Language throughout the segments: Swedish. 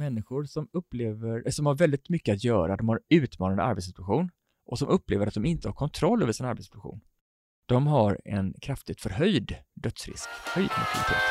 människor som upplever, som har väldigt mycket att göra, de har en utmanande arbetssituation och som upplever att de inte har kontroll över sin arbetssituation. De har en kraftigt förhöjd dödsrisk, höjd mortalitet.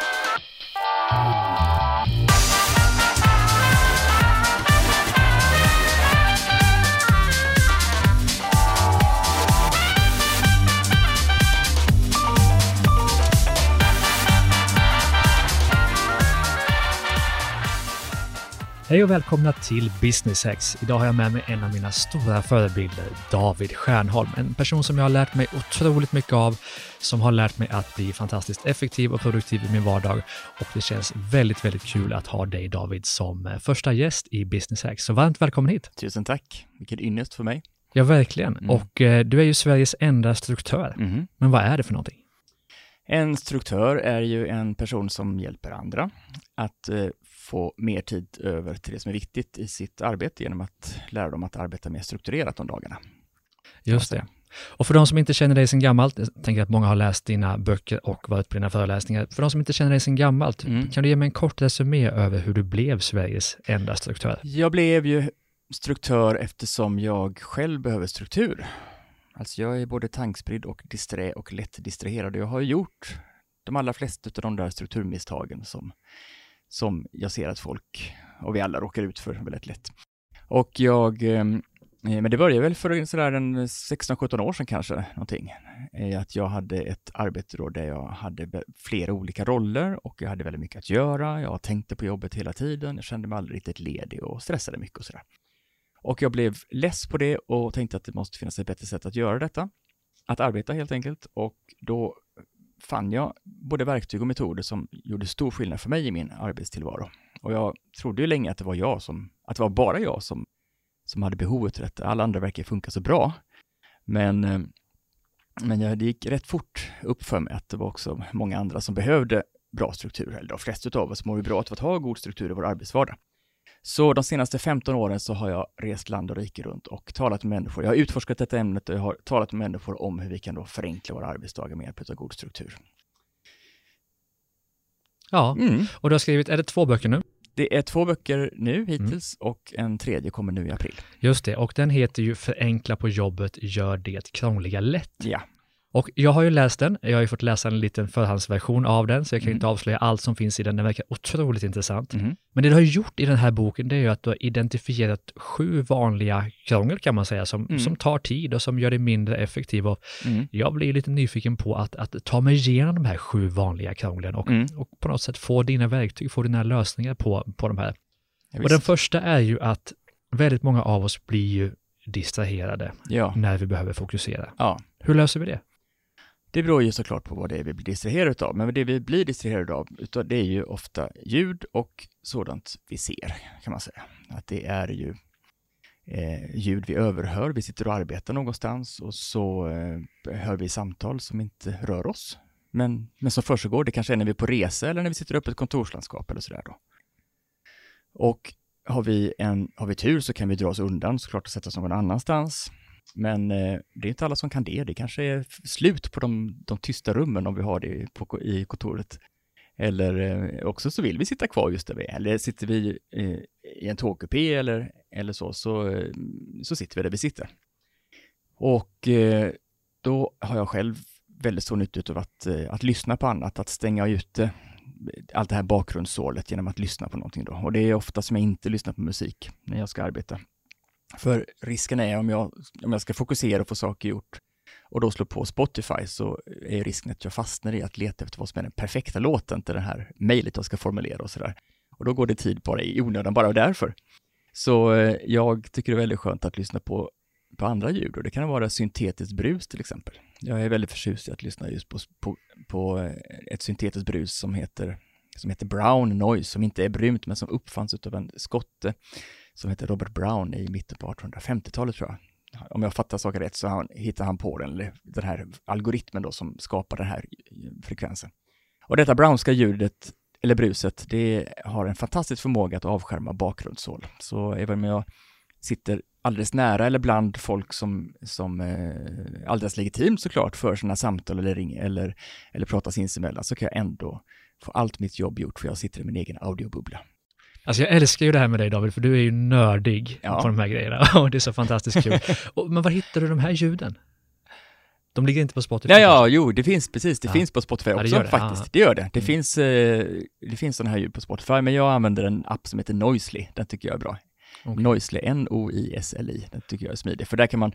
Hej och välkomna till Business Hacks. Idag har jag med mig en av mina stora förebilder, David Stjärnholm. En person som jag har lärt mig otroligt mycket av, som har lärt mig att bli fantastiskt effektiv och produktiv i min vardag. Och det känns väldigt, väldigt kul att ha dig David som eh, första gäst i Business Hacks. Så varmt välkommen hit! Tusen tack! Vilken ynnest för mig. Ja, verkligen. Mm. Och eh, du är ju Sveriges enda struktör. Mm. Men vad är det för någonting? En struktör är ju en person som hjälper andra att eh, få mer tid över till det som är viktigt i sitt arbete genom att lära dem att arbeta mer strukturerat de dagarna. Just det. Och för de som inte känner dig sedan gammalt, jag tänker att många har läst dina böcker och varit på dina föreläsningar. För de som inte känner dig sedan gammalt, mm. kan du ge mig en kort resumé över hur du blev Sveriges enda struktör? Jag blev ju struktör eftersom jag själv behöver struktur. Alltså jag är både tankspridd och disträ och lätt distraherad. Jag har gjort de allra flesta av de där strukturmisstagen som som jag ser att folk, och vi alla råkar ut för väldigt lätt. Och jag, ehm, eh, men det började väl för sådär en 16-17 år sedan kanske, någonting. Eh, att jag hade ett arbete då där jag hade flera olika roller och jag hade väldigt mycket att göra. Jag tänkte på jobbet hela tiden. Jag kände mig aldrig riktigt ledig och stressade mycket och sådär. Och jag blev less på det och tänkte att det måste finnas ett bättre sätt att göra detta. Att arbeta helt enkelt. Och då fann jag både verktyg och metoder som gjorde stor skillnad för mig i min arbetstillvaro. Och jag trodde ju länge att det var jag som, att det var bara jag som, som hade behovet av detta. Alla andra verkar funka så bra. Men, eh, men det gick rätt fort upp för mig att det var också många andra som behövde bra struktur, eller de flesta av oss mår ju bra av att ha god struktur i vår arbetsvardag. Så de senaste 15 åren så har jag rest land och rike runt och talat med människor. Jag har utforskat detta ämnet och jag har talat med människor om hur vi kan då förenkla våra arbetsdagar med hjälp av god struktur. Ja, mm. och du har skrivit, är det två böcker nu? Det är två böcker nu hittills mm. och en tredje kommer nu i april. Just det, och den heter ju Förenkla på jobbet, gör det krångliga lätt. Ja. Och jag har ju läst den, jag har ju fått läsa en liten förhandsversion av den, så jag kan mm. inte avslöja allt som finns i den, den verkar otroligt intressant. Mm. Men det du har gjort i den här boken, det är ju att du har identifierat sju vanliga krångel kan man säga, som, mm. som tar tid och som gör dig mindre effektiv. Och mm. Jag blir lite nyfiken på att, att ta mig igenom de här sju vanliga krånglen och, mm. och på något sätt få dina verktyg, få dina lösningar på, på de här. Ja, och den första är ju att väldigt många av oss blir ju distraherade ja. när vi behöver fokusera. Ja. Hur löser vi det? Det beror ju såklart på vad det är vi blir distraherade av, men det vi blir distraherade av, det är ju ofta ljud och sådant vi ser, kan man säga. Att det är ju eh, ljud vi överhör, vi sitter och arbetar någonstans och så eh, hör vi samtal som inte rör oss, men, men som försiggår. Det kanske är när vi är på resa eller när vi sitter uppe i ett kontorslandskap eller sådär då. Och har vi, en, har vi tur så kan vi dra oss undan såklart och sätta oss någon annanstans. Men eh, det är inte alla som kan det. Det kanske är slut på de, de tysta rummen om vi har det på, i kontoret. Eller eh, också så vill vi sitta kvar just där vi är. Eller sitter vi eh, i en tågkupé eller, eller så, så, eh, så sitter vi där vi sitter. Och eh, då har jag själv väldigt stor nytta av att, eh, att lyssna på annat, att stänga ute eh, allt det här bakgrundssålet genom att lyssna på någonting då. Och det är ofta som jag inte lyssnar på musik när jag ska arbeta. För risken är om jag, om jag ska fokusera och få saker gjort och då slå på Spotify så är risken att jag fastnar i att leta efter vad som är den perfekta låten till det här mejlet jag ska formulera och sådär. Och då går det tid bara i onödan bara därför. Så eh, jag tycker det är väldigt skönt att lyssna på, på andra ljud och det kan vara syntetiskt brus till exempel. Jag är väldigt förtjust i att lyssna just på, på, på eh, ett syntetiskt brus som heter, som heter Brown Noise, som inte är brunt men som uppfanns av en skotte som heter Robert Brown i mitten på 1850-talet tror jag. Om jag fattar saker rätt så han, hittar han på den, den här algoritmen då som skapar den här frekvensen. Och detta Brownska ljudet, eller bruset, det har en fantastisk förmåga att avskärma bakgrundssål. Så även om jag sitter alldeles nära eller bland folk som, som eh, alldeles legitimt såklart för sina samtal eller ringer eller, eller pratar sinsemellan så kan jag ändå få allt mitt jobb gjort för jag sitter i min egen audiobubbla. Alltså jag älskar ju det här med dig David, för du är ju nördig ja. på de här grejerna och det är så fantastiskt kul. och, men var hittar du de här ljuden? De ligger inte på Spotify? Ja, ja, jo, det finns precis, det ja. finns på Spotify också ja, det faktiskt. Ja. Det gör det. Det mm. finns, eh, det finns sådana här ljud på Spotify, men jag använder en app som heter Noisely, den tycker jag är bra. Okay. Noisely, N-O-I-S-L-I, den tycker jag är smidig, för där kan man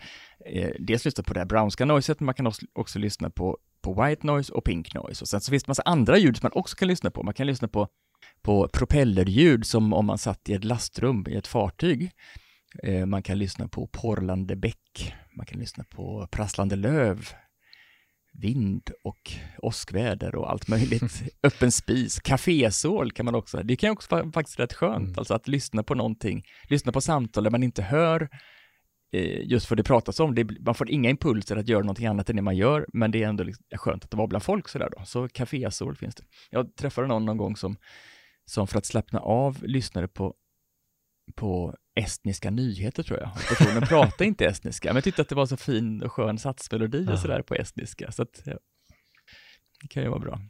eh, dels lyssna på det här brownska noiset, men man kan också, också lyssna på, på white noise och pink noise. Och sen så finns det massa andra ljud som man också kan lyssna på. Man kan lyssna på, på propellerljud som om man satt i ett lastrum i ett fartyg. Eh, man kan lyssna på porlande bäck, man kan lyssna på prasslande löv, vind och åskväder och allt möjligt. Öppen spis, kafésål kan man också, det kan också vara faktiskt rätt skönt, mm. alltså att lyssna på någonting, lyssna på samtal där man inte hör eh, just för det pratas om, det, man får inga impulser att göra någonting annat än det man gör, men det är ändå liksom skönt att vara bland folk sådär då. Så kafésål finns det. Jag träffade någon någon gång som, som för att slappna av lyssnade på, på estniska nyheter tror jag. Personen pratade inte estniska, men tyckte att det var så fin och skön satsmelodi och sådär på estniska. Så att, ja, det kan ju vara bra.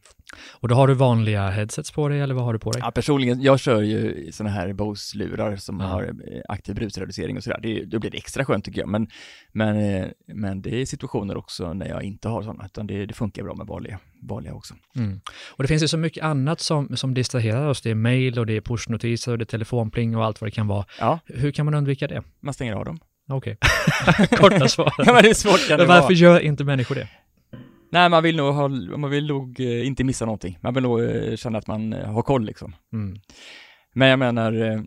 Och då har du vanliga headsets på dig eller vad har du på dig? Ja, personligen, jag kör ju sådana här Bose-lurar som ja. har eh, aktiv brusreducering och sådär. Det, då blir det extra skönt tycker jag. Men, men, eh, men det är situationer också när jag inte har sådana, utan det, det funkar bra med vanliga, vanliga också. Mm. Och det finns ju så mycket annat som, som distraherar oss. Det är mail och det är pushnotiser och det är telefonpling och allt vad det kan vara. Ja. Hur kan man undvika det? Man stänger av dem. Okej. Okay. Korta svar. ja, men är svårt kan det Varför vara. gör inte människor det? Nej, man vill nog, ha, man vill nog eh, inte missa någonting. Man vill nog eh, känna att man eh, har koll liksom. Mm. Men jag menar,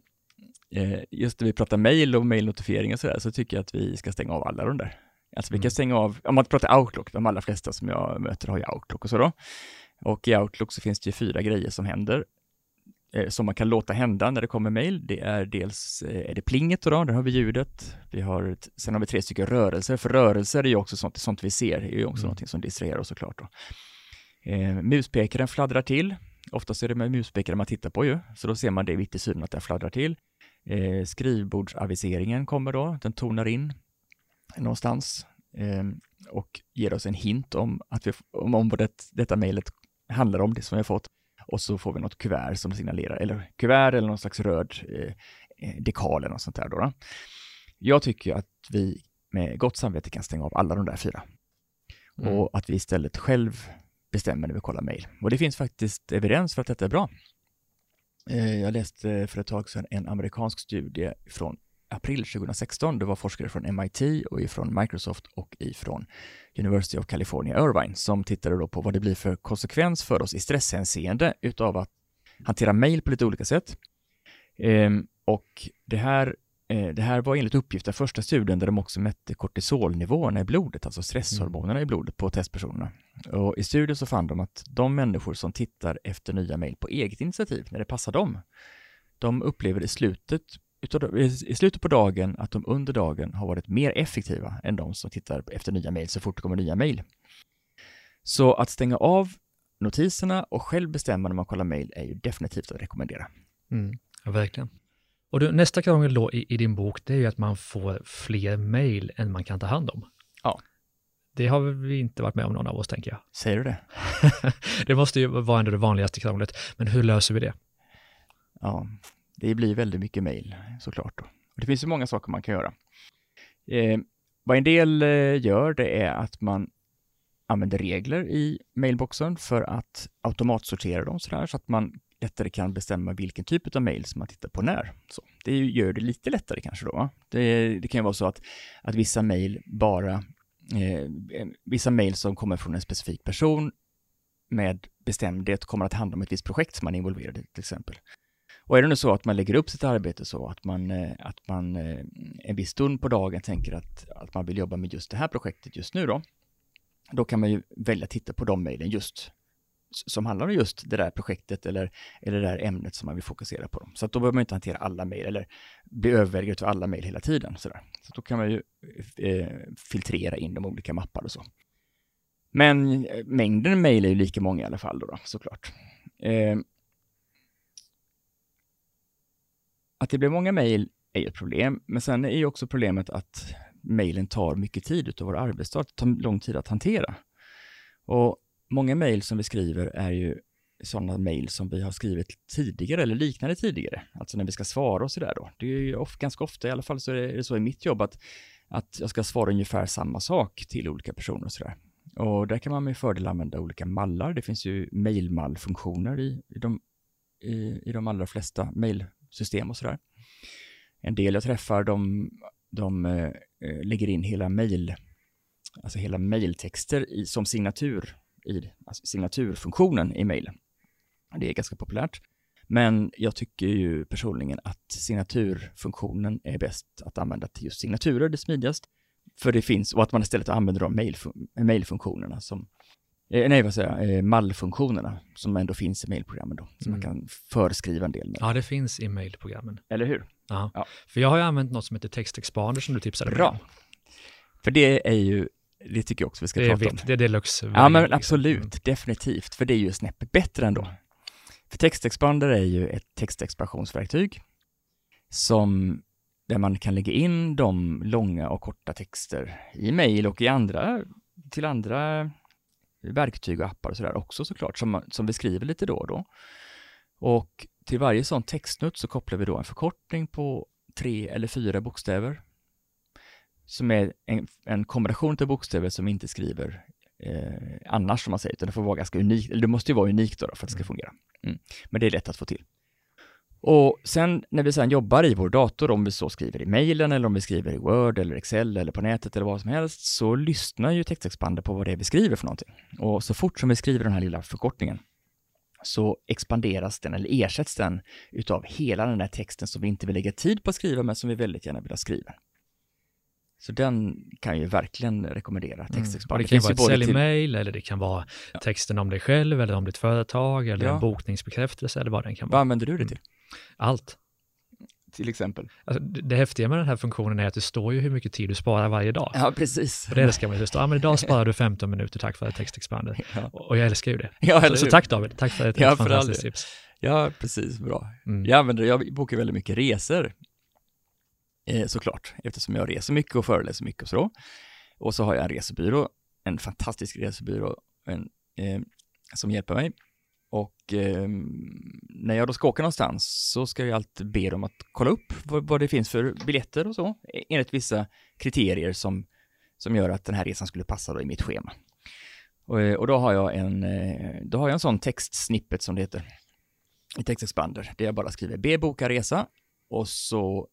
just när vi pratar mail och mailnotifiering och sådär, så tycker jag att vi ska stänga av alla de där. Alltså vi kan mm. stänga av, om man pratar Outlook, de allra flesta som jag möter har ju Outlook och så då. Och i Outlook så finns det ju fyra grejer som händer. Eh, som man kan låta hända när det kommer mail. Det är dels eh, är det plinget då, där har vi ljudet. Vi har, sen har vi tre stycken rörelser, för rörelser är ju också sånt, sånt vi ser, är ju också mm. någonting som distraherar oss såklart. Då. Eh, muspekaren fladdrar till. Oftast är det med muspekaren man tittar på ju, så då ser man det vitt i synen att den fladdrar till. Eh, skrivbordsaviseringen kommer då, den tonar in någonstans eh, och ger oss en hint om, att vi, om, om det, detta mejlet handlar om, det som vi har fått och så får vi något kuvert som signalerar, eller kuvert eller någon slags röd eh, eh, dekal eller något sånt där. Då, då. Jag tycker att vi med gott samvete kan stänga av alla de där fyra. Mm. Och att vi istället själv bestämmer när vi kollar mejl. Och det finns faktiskt evidens för att detta är bra. Eh, jag läste för ett tag sedan en amerikansk studie från april 2016. Det var forskare från MIT och ifrån Microsoft och ifrån University of California Irvine som tittade då på vad det blir för konsekvens för oss i stresshänseende utav att hantera mejl på lite olika sätt. Ehm, och det här, eh, det här var enligt uppgift den första studien där de också mätte kortisolnivåerna i blodet, alltså stresshormonerna mm. i blodet på testpersonerna. Och i studien så fann de att de människor som tittar efter nya mejl på eget initiativ, när det passar dem, de upplever i slutet i slutet på dagen att de under dagen har varit mer effektiva än de som tittar efter nya mejl så fort det kommer nya mejl. Så att stänga av notiserna och själv bestämma när man kollar mejl är ju definitivt att rekommendera. Mm, ja, verkligen. Och du, nästa krångel då i, i, din bok, det är ju att man får fler mejl än man kan ta hand om. Ja. Det har vi inte varit med om någon av oss, tänker jag. Säger du det? det måste ju vara ändå det vanligaste krånglet. Men hur löser vi det? Ja, det blir väldigt mycket mejl såklart. Då. Och det finns ju många saker man kan göra. Eh, vad en del eh, gör det är att man använder regler i mailboxen för att automatsortera dem sådär, så att man lättare kan bestämma vilken typ av mail som man tittar på när. Så det gör det lite lättare kanske då. Det, det, kan ju vara så att, att vissa mail bara, eh, vissa mejl som kommer från en specifik person med bestämdhet kommer att handla om ett visst projekt som man är involverad i till exempel. Och är det nu så att man lägger upp sitt arbete så att man, eh, att man eh, en viss stund på dagen tänker att, att man vill jobba med just det här projektet just nu då, då kan man ju välja att titta på de mejlen just som handlar om just det där projektet eller, eller det där ämnet som man vill fokusera på. Dem. Så att då behöver man inte hantera alla mejl eller bli överväldigad av alla mejl hela tiden. Så, där. så då kan man ju eh, filtrera in de olika mappar och så. Men eh, mängden mejl är ju lika många i alla fall då, då såklart. Eh, att det blir många mejl är ju ett problem, men sen är ju också problemet att mejlen tar mycket tid utav vår arbetsdag, det tar lång tid att hantera. Och många mejl som vi skriver är ju sådana mejl som vi har skrivit tidigare eller liknande tidigare, alltså när vi ska svara och sådär då. Det är ju of, ganska ofta, i alla fall så är det så i mitt jobb, att, att jag ska svara ungefär samma sak till olika personer och sådär. Och där kan man med fördel använda olika mallar. Det finns ju mejlmallfunktioner i, i, de, i, i de allra flesta system och sådär. En del jag träffar, de, de eh, eh lägger in hela mejl, alltså hela mejltexter i, som signatur i alltså signaturfunktionen i mejlen. Det är ganska populärt. Men jag tycker ju personligen att signaturfunktionen är bäst att använda till just signaturer, det är smidigast. För det finns, och att man istället använder de mejlfunktionerna som, eh, nej vad säger jag, eh, mallfunktionerna som ändå finns i mejlprogrammen då, så mm. man kan förskriva en del med. Ja, det finns i mejlprogrammen. Eller hur? Ja. ja. För jag har ju använt något som heter TextExpander som du tipsade Bra. Om. För det är ju, det tycker jag också vi ska det prata vikt, om. Det är deluxe. Ja, men absolut, liksom. definitivt, för det är ju snäppet bättre ändå. För TextExpander är ju ett textexpansionsverktyg som där man kan lägga in de långa och korta texter i mejl och i andra, till andra verktyg och appar och sådär också såklart, som, som vi skriver lite då och då. Och till varje sån textnutt så kopplar vi då en förkortning på tre eller fyra bokstäver som är en, en kombination av bokstäver som vi inte skriver eh, annars, som man säger, utan det får vara ganska unikt, eller det måste ju vara unikt då, då för att det ska mm. fungera. Mm. Men det är lätt att få till. Och sen när vi sen jobbar i vår dator, om vi så skriver i mejlen eller om vi skriver i Word eller Excel eller på nätet eller vad som helst, så lyssnar ju textexpander på vad det är vi skriver för någonting. Och så fort som vi skriver den här lilla förkortningen så expanderas den eller ersätts den utav hela den där texten som vi inte vill lägga tid på att skriva men som vi väldigt gärna vill ha skriven. Så den kan ju verkligen rekommendera textexpander. Mm. det kan vara ett säljmail till... eller det kan vara ja. texten om dig själv eller om ditt företag eller ja. en bokningsbekräftelse eller vad den kan vara. Vad använder du det till? Allt. Till exempel? Alltså, det häftiga med den här funktionen är att det står ju hur mycket tid du sparar varje dag. Ja, precis. Och det älskar man ju. Det står, ja men idag sparar du 15 minuter tack vare textexpander. Ja. Och jag älskar ju det. Ja, så, så, tack David, tack för ett ja, fantastiskt tips. Ja, precis, bra. Mm. Jag använder jag bokar väldigt mycket resor eh, såklart, eftersom jag reser mycket och föreläser mycket och så. Och så har jag en resebyrå, en fantastisk resebyrå en, eh, som hjälper mig. Och eh, när jag då ska åka någonstans så ska jag alltid be dem att kolla upp vad, vad, det finns för biljetter och så, e-, enligt vissa kriterier som, som gör att den här resan skulle passa då i mitt schema. Och, eh, och då har jag en, eh, då har jag en sån textsnippet som det heter i TextExpander, där jag bara skriver be boka resa och så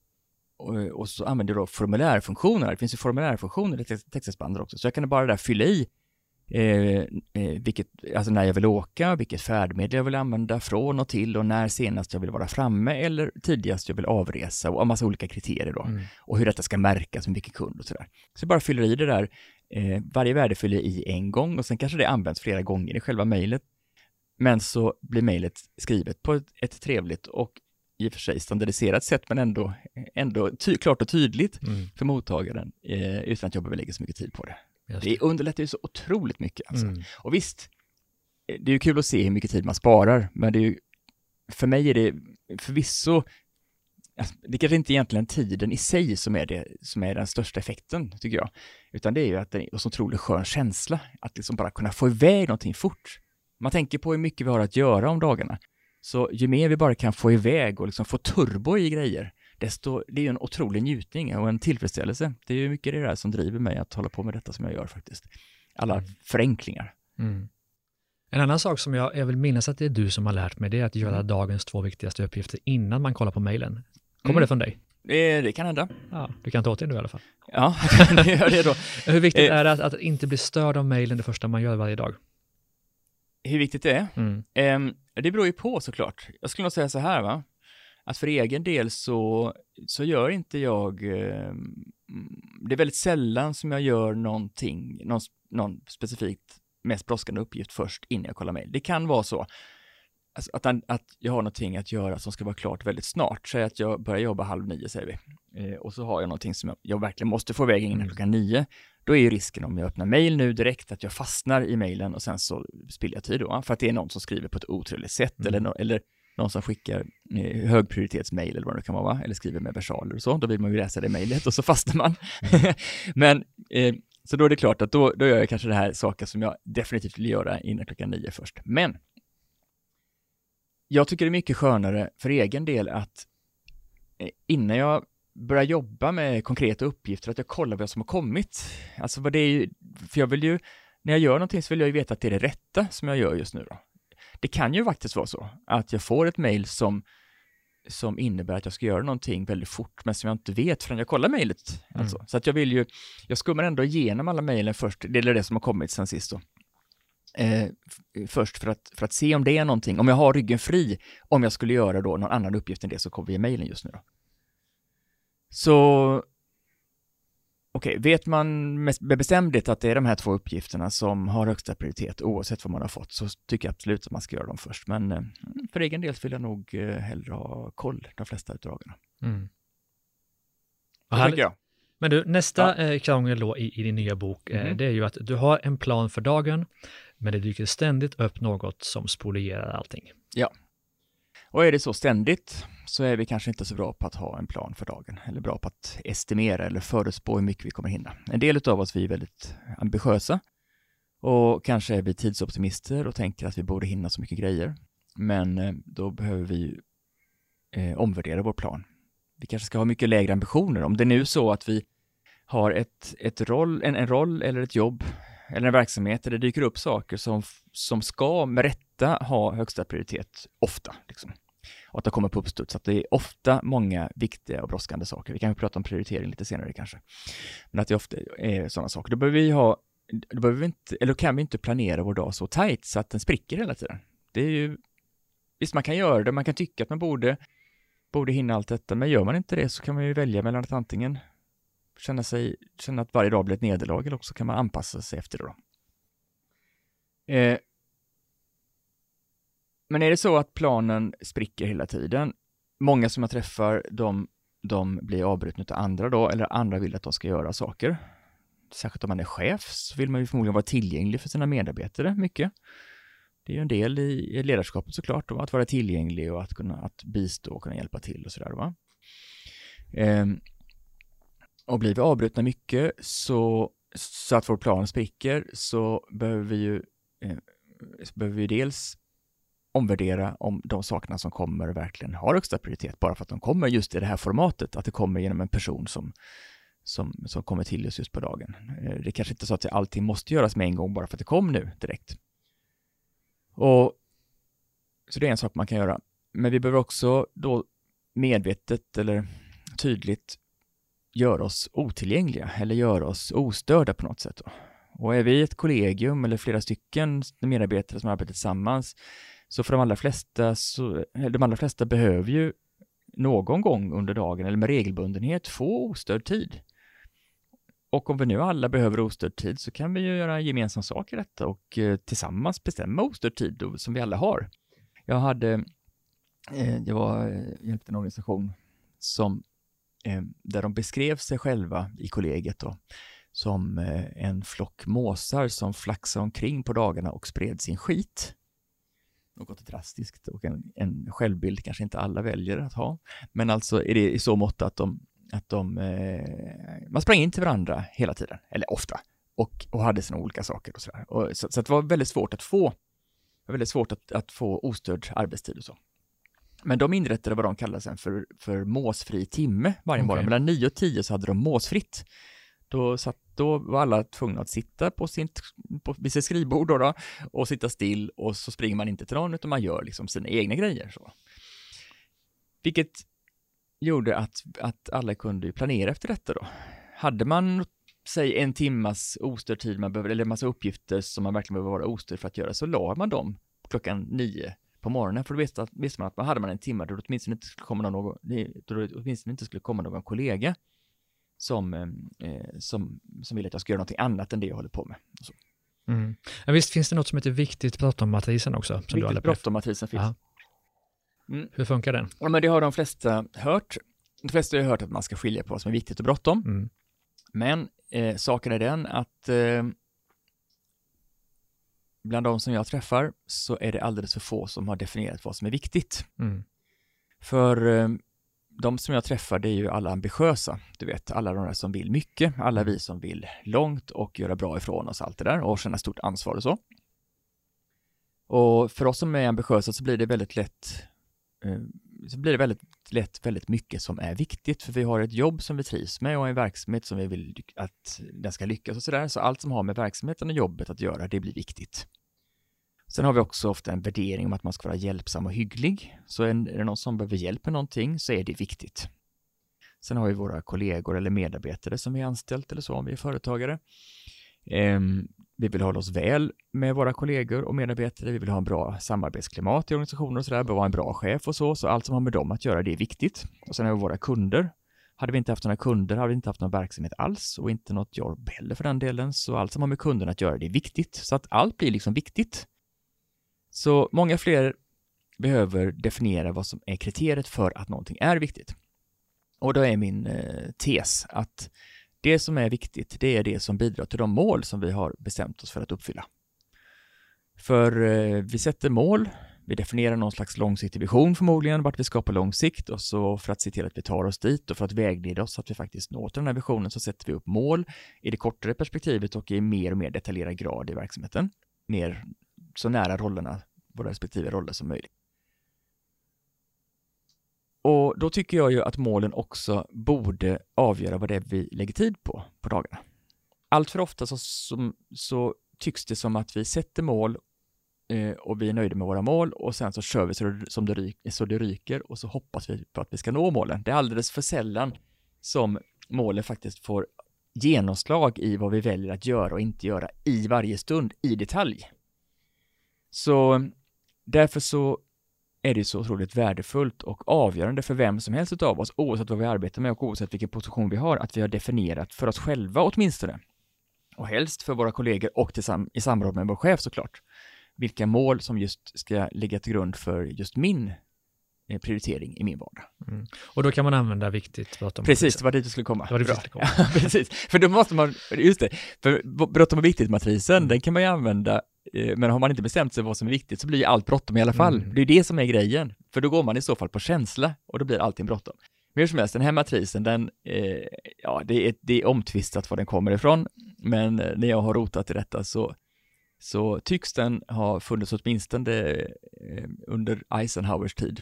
och, och så använder jag då formulärfunktioner. Det finns ju formulärfunktioner i textexpander också, så jag kan bara där fylla i eh, eh, vilket, alltså när jag vill åka, vilket färdmedel jag vill använda från och till och när senast jag vill vara framme eller tidigast jag vill avresa och en massa olika kriterier då. Mm. Och hur detta ska märkas med vilken kund och sådär. Så jag bara fyller i det där, eh, varje värde fyller jag i en gång och sen kanske det används flera gånger i själva mejlet. Men så blir mejlet skrivet på ett, ett trevligt och i och för sig standardiserat sätt, men ändå, ändå ty, klart och tydligt mm. för mottagaren, eh, utan att jag behöver lägga så mycket tid på det. Det underlättar ju så otroligt mycket. Alltså. Mm. Och visst, eh, det är ju kul att se hur mycket tid man sparar, men det är ju, för mig är det förvisso, alltså, det kanske inte egentligen tiden i sig som är, det, som är den största effekten, tycker jag, utan det är ju att det är en så otroligt skön känsla, att liksom bara kunna få iväg någonting fort. Man tänker på hur mycket vi har att göra om dagarna. Så ju mer vi bara kan få iväg och liksom få turbo i grejer, desto, det är ju en otrolig njutning och en tillfredsställelse. Det är ju mycket det där som driver mig att hålla på med detta som jag gör faktiskt. Alla mm. förenklingar. Mm. En annan sak som jag, jag vill minnas att det är du som har lärt mig, det är att göra mm. dagens två viktigaste uppgifter innan man kollar på mejlen. Kommer mm. det från dig? Det, det, kan hända. Ja, du kan ta åt dig nu i alla fall. Ja, det gör det då. Hur viktigt eh. är det att, att inte bli störd av mejlen det första man gör varje dag? hur viktigt det är? Mm. Um, det beror ju på såklart. Jag skulle nog säga så här va, att för egen del så, så gör inte jag, um, det är väldigt sällan som jag gör någonting, någon, någon specifikt mest brådskande uppgift först innan jag kollar mejl. Det kan vara så alltså att, att jag har någonting att göra som ska vara klart väldigt snart. Säg att jag börjar jobba halv nio, säger vi. Eh, och så har jag någonting som jag, jag verkligen måste få iväg innan mm. klockan nio. Då är ju risken om jag öppnar mejl nu direkt att jag fastnar i mejlen och sen så spiller jag tid då. För att det är någon som skriver på ett otrevligt sätt mm. eller, no eller någon som skickar eh, högprioritetsmail eller vad det kan vara, va? eller skriver med versaler och så. Då vill man ju läsa det mejlet och så fastnar man. Men eh, så då är det klart att då, då gör jag kanske det här saker som jag definitivt vill göra innan klockan nio först. Men jag tycker det är mycket skönare för egen del att eh, innan jag börjar jobba med konkreta uppgifter, att jag kollar vad som har kommit. Alltså vad det är ju, för jag vill ju, när jag gör någonting så vill jag ju veta att det är det rätta som jag gör just nu då. Det kan ju faktiskt vara så att jag får ett mejl som som innebär att jag ska göra någonting väldigt fort, men som jag inte vet förrän jag kollar mejlet. Mm. Alltså. Så att jag vill ju, jag skummar ändå igenom alla mejlen först, det är det som har kommit sen sist då. Eh, först för att, för att se om det är någonting, om jag har ryggen fri, om jag skulle göra då någon annan uppgift än det som kommer via mejlen just nu då. Så Okej, vet man med bestämdhet att det är de här två uppgifterna som har högsta prioritet oavsett vad man har fått så tycker jag absolut att man ska göra dem först. Men eh, för egen del vill jag nog eh, hellre ha koll de flesta dagarna. Mm. Vad jag. Men du, nästa ja. krångel då i, i, din nya bok, mm. det är ju att du har en plan för dagen, men det dyker ständigt upp något som spolierar allting. Ja. Och är det så ständigt så är vi kanske inte så bra på att ha en plan för dagen eller bra på att estimera eller förutspå hur mycket vi kommer hinna. En del av oss vi är väldigt ambitiösa och kanske är vi tidsoptimister och tänker att vi borde hinna så mycket grejer. Men eh, då behöver vi eh, omvärdera vår plan. Vi kanske ska ha mycket lägre ambitioner. Om det är nu så att vi har ett, ett roll, en, en roll eller ett jobb eller en verksamhet där det dyker upp saker som, som ska med rätta ha högsta prioritet ofta. Liksom och att det kommer på uppstuds. Att det är ofta många viktiga och brådskande saker. Vi kan prata om prioritering lite senare kanske. Men att det ofta är sådana saker. Då behöver vi ha, då behöver vi inte, eller kan vi inte planera vår dag så tajt så att den spricker hela tiden. Det är ju, visst man kan göra det, man kan tycka att man borde, borde hinna allt detta, men gör man inte det så kan man ju välja mellan att antingen känna sig, känna att varje dag blir ett nederlag eller också kan man anpassa sig efter det då. Eh, men är det så att planen spricker hela tiden, många som jag träffar, de, de blir avbrutna av andra då, eller andra vill att de ska göra saker. Särskilt om man är chef så vill man ju förmodligen vara tillgänglig för sina medarbetare mycket. Det är ju en del i ledarskapet såklart, då, att vara tillgänglig och att kunna att bistå och kunna hjälpa till och sådär. Va? Ehm, och blir vi avbrutna mycket så, så att vår plan spricker så behöver vi ju eh, behöver vi dels omvärdera om de sakerna som kommer verkligen har högsta prioritet, bara för att de kommer just i det här formatet, att det kommer genom en person som, som, som kommer till oss just på dagen. Eh, det är kanske inte är så att allting måste göras med en gång bara för att det kom nu direkt. Och Så det är en sak man kan göra. Men vi behöver också då medvetet eller tydligt göra oss otillgängliga eller göra oss ostörda på något sätt. Då. Och är vi ett kollegium eller flera stycken medarbetare som arbetar tillsammans så för de allra flesta, så, de allra flesta behöver ju någon gång under dagen eller med regelbundenhet få ostörd tid. Och om vi nu alla behöver ostörd tid så kan vi ju göra en gemensam sak i detta och eh, tillsammans bestämma ostörd tid som vi alla har. Jag hade, eh, jag var, eh, hjälpte en organisation som, där de beskrev sig själva i kollegiet då, som en flock måsar som flaxade omkring på dagarna och spred sin skit något drastiskt och en, en självbild kanske inte alla väljer att ha. Men alltså är det i så mått att de, att de eh, man sprang in till varandra hela tiden, eller ofta, och, och hade sina olika saker och sådär. Och, så, så det var väldigt svårt att få, väldigt svårt att, att få ostörd arbetstid och så. Men de inrättade vad de kallade sen för, för måsfri timme varje okay. morgon. Mellan 9 och 10 så hade de måsfritt. Då, satt, då var alla tvungna att sitta på sitt, på, vid sitt skrivbord då, då, och sitta still och så springer man inte till någon utan man gör liksom sina egna grejer. Så. Vilket gjorde att, att alla kunde planera efter detta då. Hade man, säg en timmas ostörd tid, man behöver, eller en massa uppgifter som man verkligen behöver vara ostörd för att göra, så la man dem klockan nio på morgonen, för då visste, visste man att man hade man en timme då det åtminstone inte skulle komma någon, då det åtminstone inte skulle komma någon kollega som, eh, som, som vill att jag ska göra någonting annat än det jag håller på med. Mm. Ja, visst finns det något som heter viktigt bråttom-matrisen också? Som viktigt bråttom-matrisen finns. Mm. Hur funkar den? Ja, men det har de flesta hört. De flesta har hört att man ska skilja på vad som är viktigt och bråttom. Mm. Men eh, saken är den att eh, bland de som jag träffar så är det alldeles för få som har definierat vad som är viktigt. Mm. För eh, de som jag träffar, det är ju alla ambitiösa. Du vet, alla de där som vill mycket, alla vi som vill långt och göra bra ifrån oss, allt det där och känna stort ansvar och så. Och för oss som är ambitiösa så blir det väldigt lätt eh, så blir det väldigt lätt väldigt mycket som är viktigt, för vi har ett jobb som vi trivs med och en verksamhet som vi vill att den ska lyckas och sådär. Så allt som har med verksamheten och jobbet att göra, det blir viktigt. Sen har vi också ofta en värdering om att man ska vara hjälpsam och hygglig. Så är det någon som behöver hjälp med någonting så är det viktigt. Sen har vi våra kollegor eller medarbetare som vi är anställt eller så om vi är företagare. Ehm, vi vill hålla oss väl med våra kollegor och medarbetare. Vi vill ha en bra samarbetsklimat i organisationer och sådär, vara en bra chef och så. Så allt som har med dem att göra, det är viktigt. Och sen har vi våra kunder. Hade vi inte haft några kunder hade vi inte haft någon verksamhet alls och inte något jobb heller för den delen. Så allt som har med kunderna att göra, det är viktigt. Så att allt blir liksom viktigt. Så många fler behöver definiera vad som är kriteriet för att någonting är viktigt. Och då är min eh, tes att det som är viktigt, det är det som bidrar till de mål som vi har bestämt oss för att uppfylla. För eh, vi sätter mål, vi definierar någon slags långsiktig vision förmodligen, vart vi ska på lång sikt och så för att se till att vi tar oss dit och för att vägleda oss så att vi faktiskt når till den här visionen så sätter vi upp mål i det kortare perspektivet och i mer och mer detaljerad grad i verksamheten. Ner så nära rollerna, våra respektive roller som möjligt. Och då tycker jag ju att målen också borde avgöra vad det är vi lägger tid på, på dagarna. Allt för ofta så, som, så tycks det som att vi sätter mål eh, och vi är nöjda med våra mål och sen så kör vi så det, som det, ryker, så det ryker och så hoppas vi på att vi ska nå målen. Det är alldeles för sällan som målen faktiskt får genomslag i vad vi väljer att göra och inte göra i varje stund, i detalj. Så därför så är det så otroligt värdefullt och avgörande för vem som helst av oss, oavsett vad vi arbetar med och oavsett vilken position vi har, att vi har definierat för oss själva åtminstone, och helst för våra kollegor och i samråd med vår chef såklart, vilka mål som just ska ligga till grund för just min prioritering i min vardag. Mm. Och då kan man använda viktigt bråttom Precis, det var dit du skulle komma. Det var dit skulle komma. precis, för då måste man, just det, för bråttom och viktigt-matrisen, mm. den kan man ju använda Eh, men har man inte bestämt sig vad som är viktigt så blir ju allt bråttom i alla fall. Mm. Det är det som är grejen. För då går man i så fall på känsla och då blir allting bråttom. Men hur som helst, den här matrisen, den, eh, ja, det är, det är omtvistat var den kommer ifrån. Men eh, när jag har rotat i detta så, så tycks den ha funnits åtminstone eh, under Eisenhowers tid.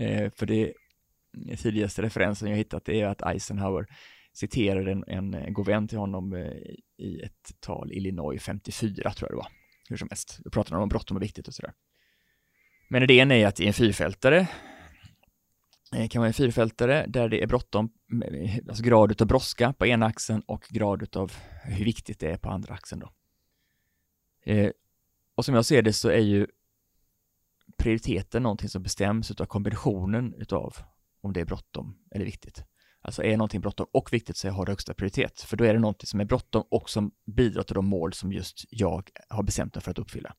Eh, för det tidigaste referensen jag hittat är att Eisenhower citerade en, en eh, god vän till honom eh, i ett tal i Illinois 54 tror jag det var hur som helst. Då pratade de om bråttom och viktigt och sådär. Men idén är att i en fyrfältare eh, kan vara en fyrfältare där det är bråttom, eh, alltså grad utav brådska på ena axeln och grad utav hur viktigt det är på andra axeln då. Eh, och som jag ser det så är ju prioriteten någonting som bestäms utav kombinationen utav om det är bråttom eller viktigt. Alltså är någonting bråttom och viktigt så jag har det högsta prioritet. För då är det någonting som är bråttom och som bidrar till de mål som just jag har bestämt mig för att uppfylla.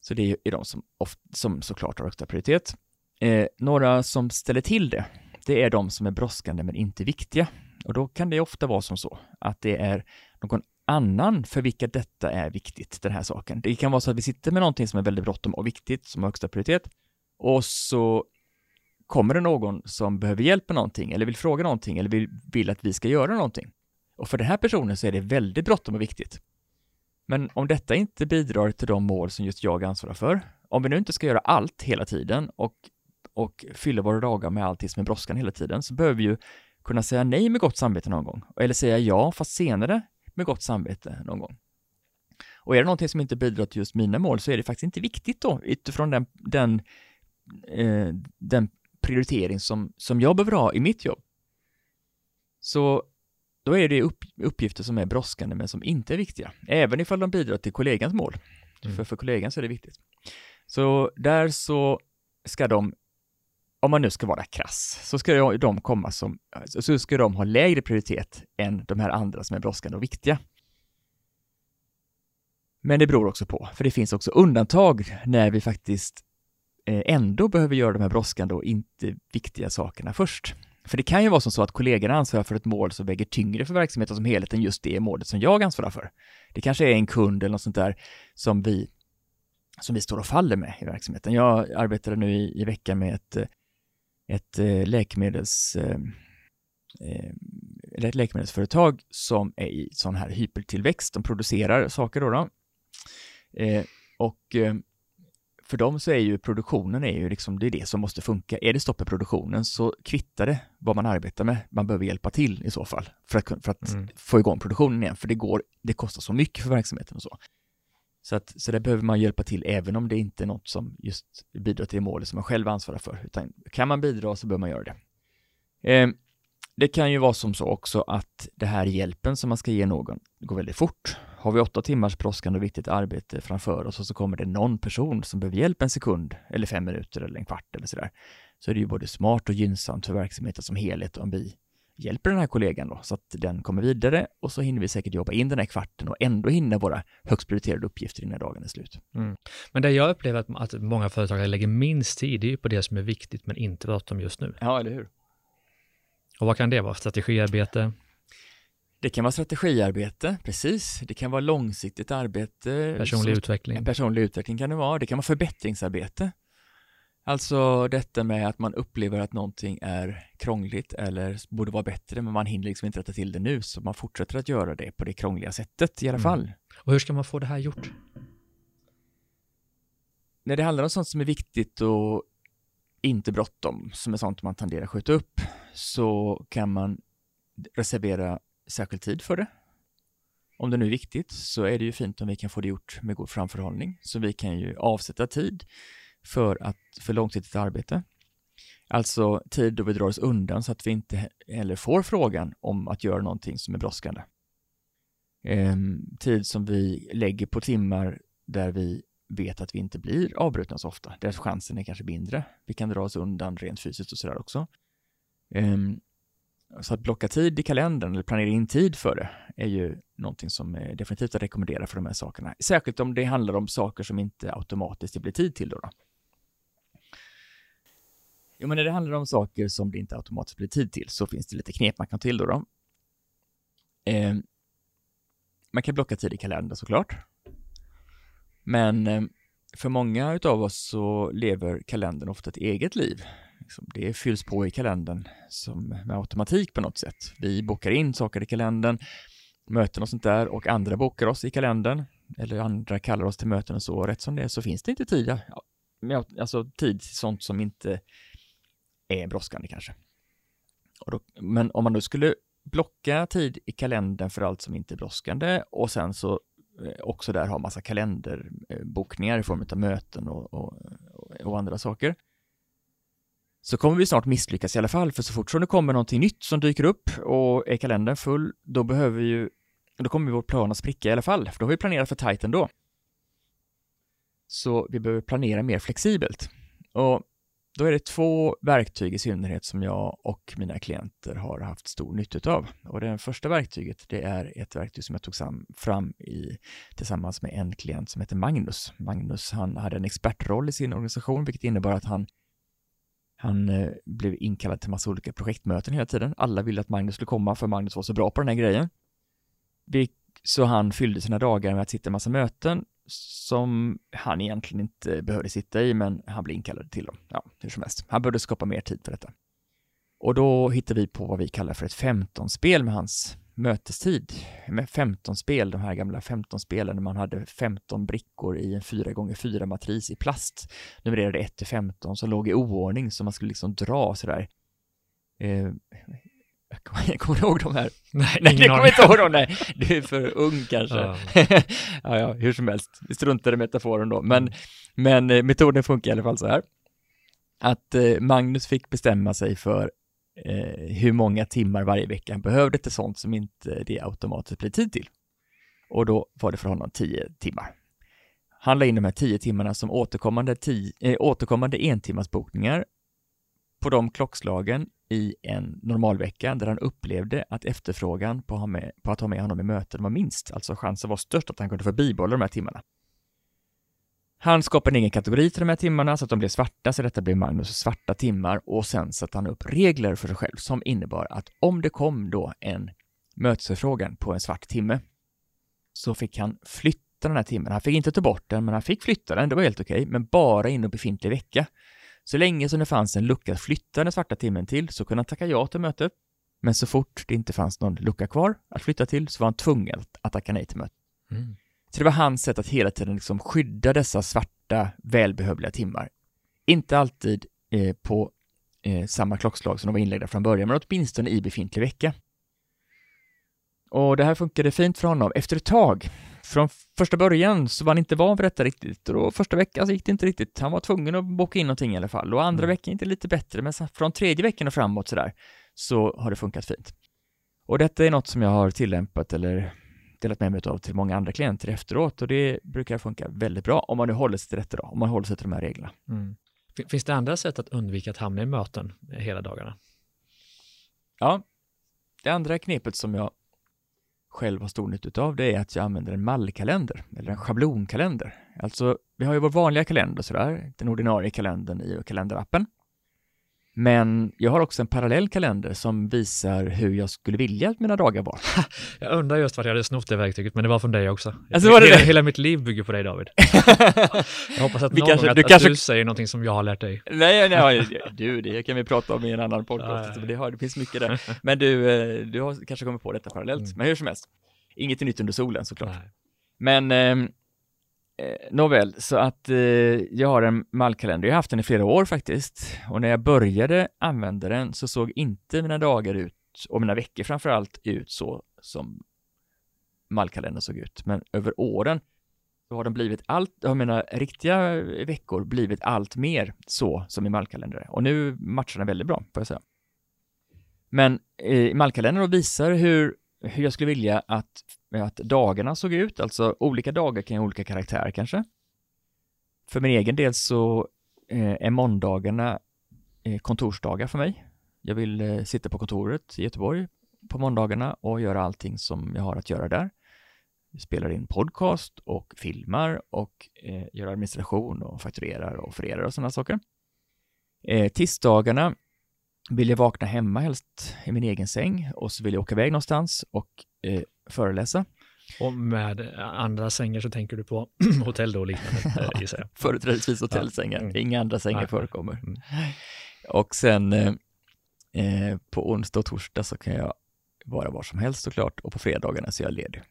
Så det är de som, ofta, som såklart har högsta prioritet. Eh, några som ställer till det, det är de som är brådskande men inte viktiga. Och då kan det ofta vara som så att det är någon annan för vilka detta är viktigt, den här saken. Det kan vara så att vi sitter med någonting som är väldigt bråttom och viktigt, som har högsta prioritet, och så kommer det någon som behöver hjälp med någonting eller vill fråga någonting eller vill, vill att vi ska göra någonting. Och för den här personen så är det väldigt bråttom och viktigt. Men om detta inte bidrar till de mål som just jag ansvarar för, om vi nu inte ska göra allt hela tiden och, och fylla våra dagar med allting som är brådskan hela tiden, så behöver vi ju kunna säga nej med gott samvete någon gång, eller säga ja fast senare med gott samvete någon gång. Och är det någonting som inte bidrar till just mina mål så är det faktiskt inte viktigt då utifrån den, den, eh, den prioritering som, som jag behöver ha i mitt jobb. Så då är det upp, uppgifter som är brådskande men som inte är viktiga, även ifall de bidrar till kollegans mål. Mm. För för kollegan så är det viktigt. Så där så ska de, om man nu ska vara krass, så ska de komma som, så ska de ha lägre prioritet än de här andra som är brådskande och viktiga. Men det beror också på, för det finns också undantag när vi faktiskt eh, ändå behöver göra de här brådskande och inte viktiga sakerna först. För det kan ju vara som så att kollegorna ansvarar för ett mål som väger tyngre för verksamheten som helhet än just det målet som jag ansvarar för. Det kanske är en kund eller något sånt där som vi, som vi står och faller med i verksamheten. Jag arbetade nu i, i veckan med ett, eh, ett eh, läkemedels eh, ett läkemedelsföretag som är i sån här hypertillväxt. De producerar saker då. då. och för dem så är ju produktionen är ju liksom, det är det som måste funka. Är det stopp i produktionen så kvittar det vad man arbetar med. Man behöver hjälpa till i så fall för att, för att mm. få igång produktionen igen, för det går, det kostar så mycket för verksamheten och så. Så, att, så där behöver man hjälpa till även om det inte är något som just bidrar till målet som man själv ansvarar för, utan kan man bidra så bör man göra det. Eh, det kan ju vara som så också att det här hjälpen som man ska ge någon går väldigt fort. Har vi åtta timmars brådskande och viktigt arbete framför oss och så kommer det någon person som behöver hjälp en sekund eller fem minuter eller en kvart eller sådär, så är det ju både smart och gynnsamt för verksamheten som helhet om vi hjälper den här kollegan då, så att den kommer vidare och så hinner vi säkert jobba in den här kvarten och ändå hinna våra högst prioriterade uppgifter innan dagen är slut. Mm. Men det jag upplever att, att många företagare lägger minst tid, det är ju på det som är viktigt men inte bråttom just nu. Ja, eller hur? Och vad kan det vara? Strategiarbete? Det kan vara strategiarbete, precis. Det kan vara långsiktigt arbete. Personlig utveckling. Personlig utveckling kan det vara. Det kan vara förbättringsarbete. Alltså detta med att man upplever att någonting är krångligt eller borde vara bättre, men man hinner liksom inte rätta till det nu, så man fortsätter att göra det på det krångliga sättet i alla mm. fall. Och hur ska man få det här gjort? När det handlar om sånt som är viktigt och inte bråttom, som är sånt man tenderar att skjuta upp, så kan man reservera särskild tid för det. Om det nu är viktigt så är det ju fint om vi kan få det gjort med god framförhållning, så vi kan ju avsätta tid för, att, för långsiktigt arbete. Alltså tid då vi drar oss undan så att vi inte heller får frågan om att göra någonting som är brådskande. Ehm, tid som vi lägger på timmar där vi vet att vi inte blir avbrutna så ofta, där chansen är kanske mindre. Vi kan dra oss undan rent fysiskt och sådär också. Ehm, så att blocka tid i kalendern eller planera in tid för det är ju någonting som är definitivt att rekommendera för de här sakerna. Särskilt om det handlar om saker som inte automatiskt det blir tid till då. då. Jo, men när det handlar om saker som det inte automatiskt blir tid till så finns det lite knep man kan till då. då. Eh, man kan blocka tid i kalendern såklart. Men eh, för många av oss så lever kalendern ofta ett eget liv. Liksom, det fylls på i kalendern som med automatik på något sätt. Vi bokar in saker i kalendern, möten och sånt där och andra bokar oss i kalendern eller andra kallar oss till möten och så. Rätt som det är så finns det inte tid, alltså tid till sånt som inte är brådskande kanske. Då, men om man då skulle blocka tid i kalendern för allt som inte är brådskande och sen så eh, också där ha massa kalenderbokningar i form av möten och, och, och, andra saker. Så kommer vi snart misslyckas i alla fall, för så fort som det kommer någonting nytt som dyker upp och är kalendern full, då behöver vi ju, då kommer vår plan att spricka i alla fall, för då har vi planerat för tajt ändå. Så vi behöver planera mer flexibelt. Och då är det två verktyg i synnerhet som jag och mina klienter har haft stor nytta av. Och det första verktyget, det är ett verktyg som jag tog fram i, tillsammans med en klient som heter Magnus. Magnus, han hade en expertroll i sin organisation, vilket innebar att han han eh, blev inkallad till massa olika projektmöten hela tiden. Alla ville att Magnus skulle komma, för Magnus var så bra på den här grejen. Så han fyllde sina dagar med att sitta i massa möten som han egentligen inte behövde sitta i, men han blev inkallad till dem. Ja, hur som helst. Han började skapa mer tid för detta. Och då hittade vi på vad vi kallar för ett 15-spel med hans mötestid. Med 15 spel, de här gamla 15 spelen när man hade 15 brickor i en 4x4 matris i plast. Numrerade 1 till 15 som låg i oordning så man skulle liksom dra sådär. Eh, jag kommer ihåg de här? Nej, nej det kommer inte ihåg dem, nej. Du är för ung kanske. Ja. ja, ja, hur som helst. Vi struntar i metaforen då. Men, men eh, metoden funkar i alla fall så här. Att eh, Magnus fick bestämma sig för Eh, hur många timmar varje vecka han behövde till sånt som inte det automatiskt blir tid till. Och då var det för honom 10 timmar. Han la in de här 10 timmarna som återkommande, tio, eh, återkommande entimmarsbokningar på de klockslagen i en normalvecka där han upplevde att efterfrågan på, med, på, att ha med honom i möten var minst, alltså chansen var störst att han kunde få bibehålla de här timmarna. Han skapade en egen kategori till de här timmarna så att de blev svarta, så detta blev Magnus svarta timmar och sen satte han upp regler för sig själv som innebar att om det kom då en mötesförfrågan på en svart timme så fick han flytta den här timmen. Han fick inte ta bort den, men han fick flytta den, det var helt okej, men bara inom befintlig vecka. Så länge som det fanns en lucka att flytta den svarta timmen till så kunde han tacka ja till mötet. Men så fort det inte fanns någon lucka kvar att flytta till så var han tvungen att tacka nej till mötet. Mm. Så det var hans sätt att hela tiden liksom skydda dessa svarta, välbehövliga timmar. Inte alltid eh, på eh, samma klockslag som de var inlagda från början, men åtminstone i befintlig vecka. Och det här funkade fint för honom efter ett tag. Från första början så var han inte van vid detta riktigt och då första veckan så gick det inte riktigt. Han var tvungen att boka in någonting i alla fall och andra mm. veckan gick det lite bättre, men från tredje veckan och framåt sådär så har det funkat fint. Och detta är något som jag har tillämpat eller delat med mig av till många andra klienter efteråt och det brukar funka väldigt bra om man nu håller sig till detta då, om man håller sig till de här reglerna. Mm. Finns det andra sätt att undvika att hamna i möten hela dagarna? Ja, det andra knepet som jag själv har stor nytta av det är att jag använder en mallkalender eller en schablonkalender. Alltså, vi har ju vår vanliga kalender sådär, den ordinarie kalendern i kalenderappen. Men jag har också en parallell kalender som visar hur jag skulle vilja att mina dagar var. jag undrar just vart jag hade snott det verktyget, men det var från dig också. Alltså var det hela, hela mitt liv bygger på dig, David. jag hoppas att vi någon kanske, gång att, du, att kanske... du säger någonting som jag har lärt dig. Nej, nej, du, det kan vi prata om i en annan podcast. Det, har, det finns mycket där. Men du, eh, du har kanske kommit på detta parallellt. Mm. Men hur som helst, inget är nytt under solen såklart. Nej. Men Eh, Eh, nåväl, så att eh, jag har en mallkalender. Jag har haft den i flera år faktiskt. Och när jag började använda den så såg inte mina dagar ut, och mina veckor framför allt, ut så som mallkalendern såg ut. Men över åren så har den blivit allt, har mina riktiga veckor blivit allt mer så som i mallkalendern. Och nu matchar den väldigt bra, får jag säga. Men eh, mallkalendern visar hur hur jag skulle vilja att, att dagarna såg ut, alltså olika dagar kan ha olika karaktär kanske. För min egen del så eh, är måndagarna eh, kontorsdagar för mig. Jag vill eh, sitta på kontoret i Göteborg på måndagarna och göra allting som jag har att göra där. Jag spelar in podcast och filmar och eh, gör administration och fakturerar och offererar och sådana saker. Eh, tisdagarna vill jag vakna hemma helst i min egen säng och så vill jag åka iväg någonstans och eh, föreläsa. Och med andra sängar så tänker du på hotell då och liknande gissar jag. Företrädesvis hotellsängar, mm. inga andra sängar Nej. förekommer. Mm. Och sen eh, eh, på onsdag och torsdag så kan jag vara var som helst såklart och på fredagarna så är jag ledig.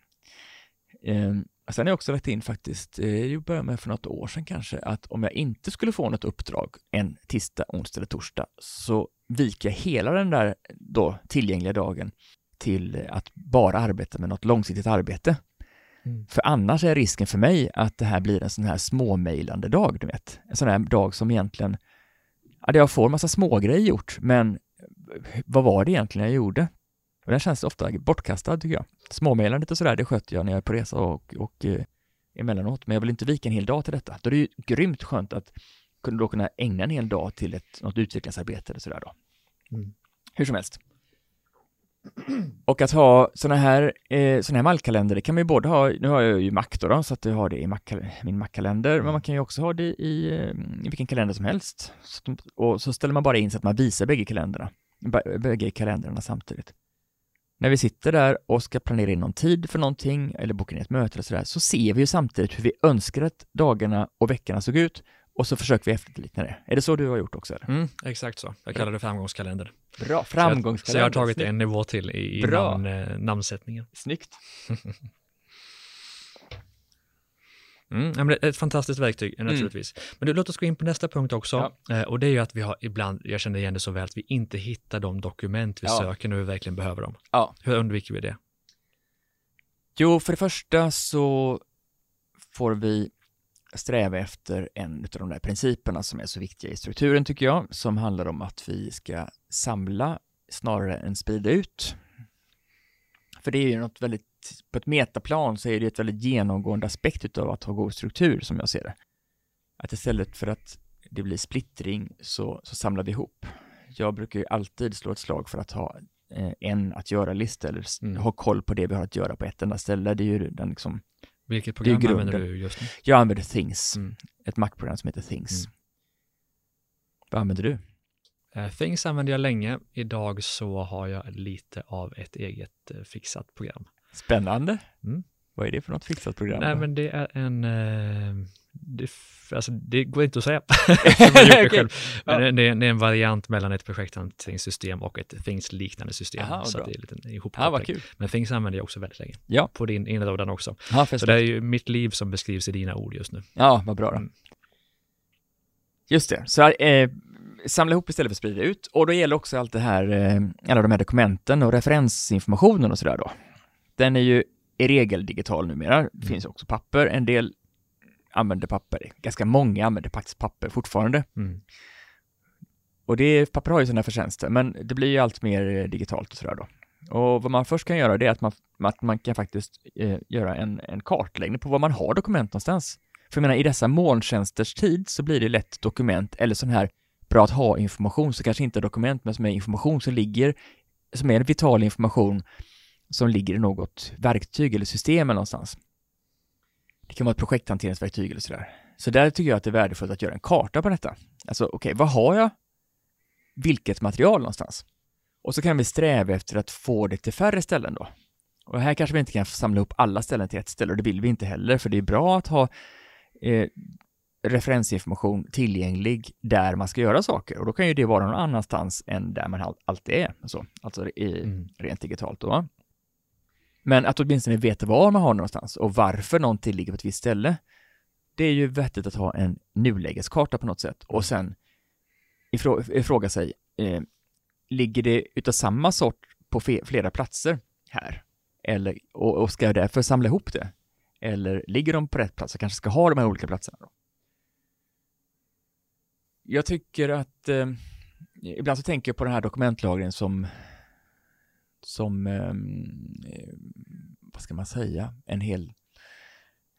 Eh, sen har jag också lagt in faktiskt, eh, jag började med för något år sedan kanske, att om jag inte skulle få något uppdrag en tisdag, onsdag eller torsdag så viker jag hela den där då tillgängliga dagen till att bara arbeta med något långsiktigt arbete. Mm. För annars är risken för mig att det här blir en sån här småmejlande dag, du vet. En sån här dag som egentligen, ja, jag får en massa smågrejer gjort, men vad var det egentligen jag gjorde? Och den känns ofta bortkastad tycker jag. Småmejlandet och sådär, det sköter jag när jag är på resa och, och eh, emellanåt, men jag vill inte vika en hel dag till detta. Då är det ju grymt skönt att kunde då kunna ägna en hel dag till ett, något utvecklingsarbete eller sådär då. Mm. Hur som helst. Och att ha sådana här, eh, såna här mallkalender, det kan man ju både ha, nu har jag ju Mac då, då så att jag har det i Mac, min Mac-kalender, men man kan ju också ha det i, eh, i vilken kalender som helst. Så, och så ställer man bara in så att man visar bägge kalendrarna, bägge kalendrarna samtidigt. När vi sitter där och ska planera in någon tid för någonting eller boka in ett möte eller sådär, så ser vi ju samtidigt hur vi önskar att dagarna och veckorna såg ut och så försöker vi efterlikna det. Är det så du har gjort också? Mm, exakt så. Jag kallar det framgångskalender. Bra, framgångskalender. Så jag, så jag har tagit Snyggt. en nivå till i, i namn, eh, namnsättningen. Snyggt. Mm, ett fantastiskt verktyg mm. naturligtvis. Mm. Men du, låt oss gå in på nästa punkt också. Ja. Eh, och det är ju att vi har ibland, jag känner igen det så väl, att vi inte hittar de dokument vi ja. söker när vi verkligen behöver dem. Ja. Hur undviker vi det? Jo, för det första så får vi sträva efter en av de där principerna som är så viktiga i strukturen tycker jag, som handlar om att vi ska samla snarare än sprida ut. För det är ju något väldigt, på ett metaplan så är det ett väldigt genomgående aspekt av att ha god struktur som jag ser det. Att istället för att det blir splittring så, så samlar vi ihop. Jag brukar ju alltid slå ett slag för att ha eh, en att göra-lista eller mm. ha koll på det vi har att göra på ett enda ställe. Det är ju den liksom vilket program använder du just nu? Jag använder Things, mm. ett Mac-program som heter Things. Mm. Vad använder du? Uh, Things använder jag länge. Idag så har jag lite av ett eget uh, fixat program. Spännande. Mm. Vad är det för något fixat program? Nej, men det är en... Eh, det, alltså, det går inte att säga. okay. Men ja. det, är, det, är, en variant mellan ett projekthanteringssystem och ett Things-liknande system. Aha, så det är lite ihopkoppling. Ja, men Things använder jag också väldigt länge. Ja. På din inrådan också. Ja, så det är ju mitt liv som beskrivs i dina ord just nu. Ja, vad bra då. Mm. Just det, så eh, samla ihop istället för att sprida ut. Och då gäller också allt det här, eh, alla de här dokumenten och referensinformationen och sådär då. Den är ju i regel digital numera. Det mm. finns också papper. En del använder papper. Ganska många använder faktiskt papper fortfarande. Mm. Och det, papper har ju sina förtjänster, men det blir ju allt mer eh, digitalt och sådär då. Och vad man först kan göra det är att man, att man kan faktiskt eh, göra en, en kartläggning på var man har dokument någonstans. För jag menar, i dessa molntjänsters tid så blir det lätt dokument eller sån här bra att ha information, så kanske inte dokument, men som är information som ligger, som är vital information som ligger i något verktyg eller system eller någonstans. Det kan vara ett projekthanteringsverktyg eller sådär. Så där tycker jag att det är värdefullt att göra en karta på detta. Alltså, okej, okay, vad har jag? Vilket material någonstans? Och så kan vi sträva efter att få det till färre ställen då. Och här kanske vi inte kan samla upp alla ställen till ett ställe och det vill vi inte heller, för det är bra att ha eh, referensinformation tillgänglig där man ska göra saker och då kan ju det vara någon annanstans än där man alltid är, så, alltså i, mm. rent digitalt då. Men att åtminstone veta var man har någonstans och varför någonting ligger på ett visst ställe. Det är ju vettigt att ha en nulägeskarta på något sätt och sen ifrå ifråga sig, eh, ligger det utav samma sort på flera platser här? Eller, och, och ska jag därför samla ihop det? Eller ligger de på rätt plats? Jag kanske ska ha de här olika platserna då? Jag tycker att eh, ibland så tänker jag på den här dokumentlagringen som som, ehm, eh, vad ska man säga, en hel,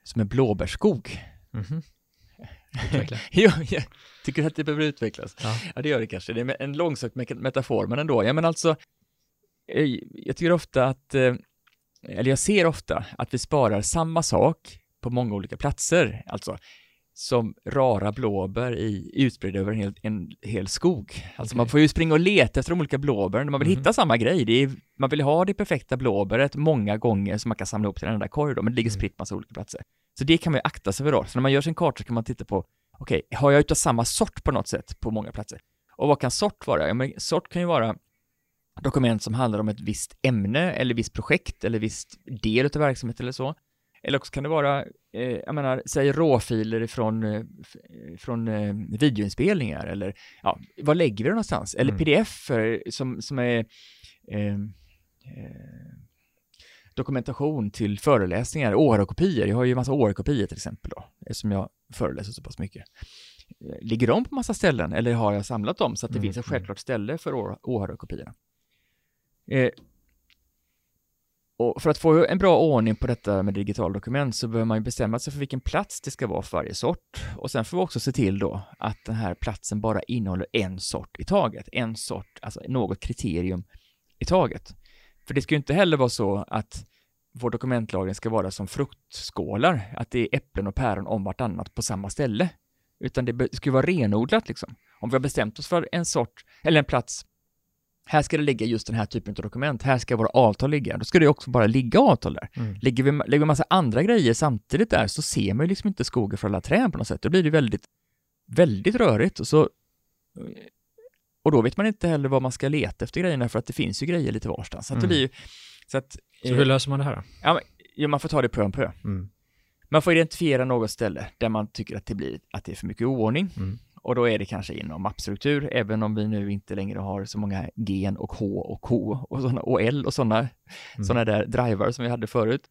som en blåbärsskog. Mm -hmm. ja, jag tycker att det behöver utvecklas. Ja. ja, det gör det kanske. Det är en långsökt metafor, men ändå. Ja, men alltså, eh, jag tycker ofta att, eh, eller jag ser ofta att vi sparar samma sak på många olika platser. Alltså, som rara blåbär i, utspridda över en hel, en hel skog. Alltså okay. man får ju springa och leta efter de olika blåbären, man vill mm. hitta samma grej. Är, man vill ha det perfekta blåbäret många gånger som man kan samla ihop till en enda korg då, men det ligger mm. spritt massa olika platser. Så det kan man ju akta sig för då. Så när man gör sin karta så kan man titta på, okej, okay, har jag utav samma sort på något sätt på många platser? Och vad kan sort vara? Ja, men sort kan ju vara dokument som handlar om ett visst ämne eller visst projekt eller visst del av verksamheten eller så. Eller också kan det vara, eh, jag menar, säg råfiler från, eh, från eh, videoinspelningar eller ja, var lägger vi det någonstans? Eller mm. pdf som, som är eh, eh, dokumentation till föreläsningar, åhörarkopior. Jag har ju massa åhörarkopior till exempel då, eftersom jag föreläser så pass mycket. Ligger de på massa ställen eller har jag samlat dem så att det mm. finns ett mm. självklart ställe för åhörarkopiorna? Eh, och för att få en bra ordning på detta med digitala dokument så behöver man ju bestämma sig för vilken plats det ska vara för varje sort. Och sen får vi också se till då att den här platsen bara innehåller en sort i taget. En sort, alltså något kriterium i taget. För det ska ju inte heller vara så att vår dokumentlagring ska vara som fruktskålar, att det är äpplen och päron om vartannat på samma ställe. Utan det ska ju vara renodlat liksom. Om vi har bestämt oss för en sort, eller en plats här ska det ligga just den här typen av dokument, här ska våra avtal ligga. Då ska det också bara ligga avtal där. Mm. Lägger, vi, lägger vi massa andra grejer samtidigt där så ser man ju liksom inte skogen för alla träd på något sätt. Då blir det väldigt, väldigt rörigt och så och då vet man inte heller vad man ska leta efter grejerna för att det finns ju grejer lite varstans. Så, att mm. det blir, så, att, så hur eh, löser man det här då? Ja, men, man får ta det pö om pö. Mm. Man får identifiera något ställe där man tycker att det blir, att det är för mycket oordning. Mm. Och då är det kanske inom mappstruktur, även om vi nu inte längre har så många gen och H och K och, såna, och L och sådana mm. såna där driver som vi hade förut.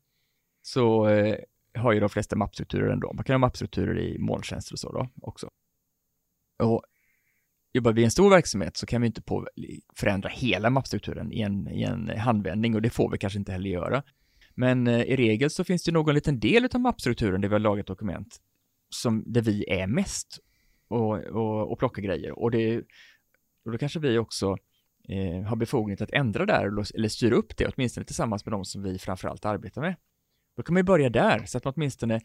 Så eh, har ju de flesta mappstrukturer ändå. Man kan ha mappstrukturer i molntjänster och så då också. Och jobbar vi i en stor verksamhet så kan vi inte på, förändra hela mappstrukturen i en, i en handvändning och det får vi kanske inte heller göra. Men eh, i regel så finns det någon liten del av mappstrukturen där vi har lagrat dokument som där vi är mest och, och, och plocka grejer. Och, det, och då kanske vi också eh, har befogenhet att ändra där eller styra upp det, åtminstone tillsammans med de som vi framförallt arbetar med. Då kan man börja där, så att man åtminstone,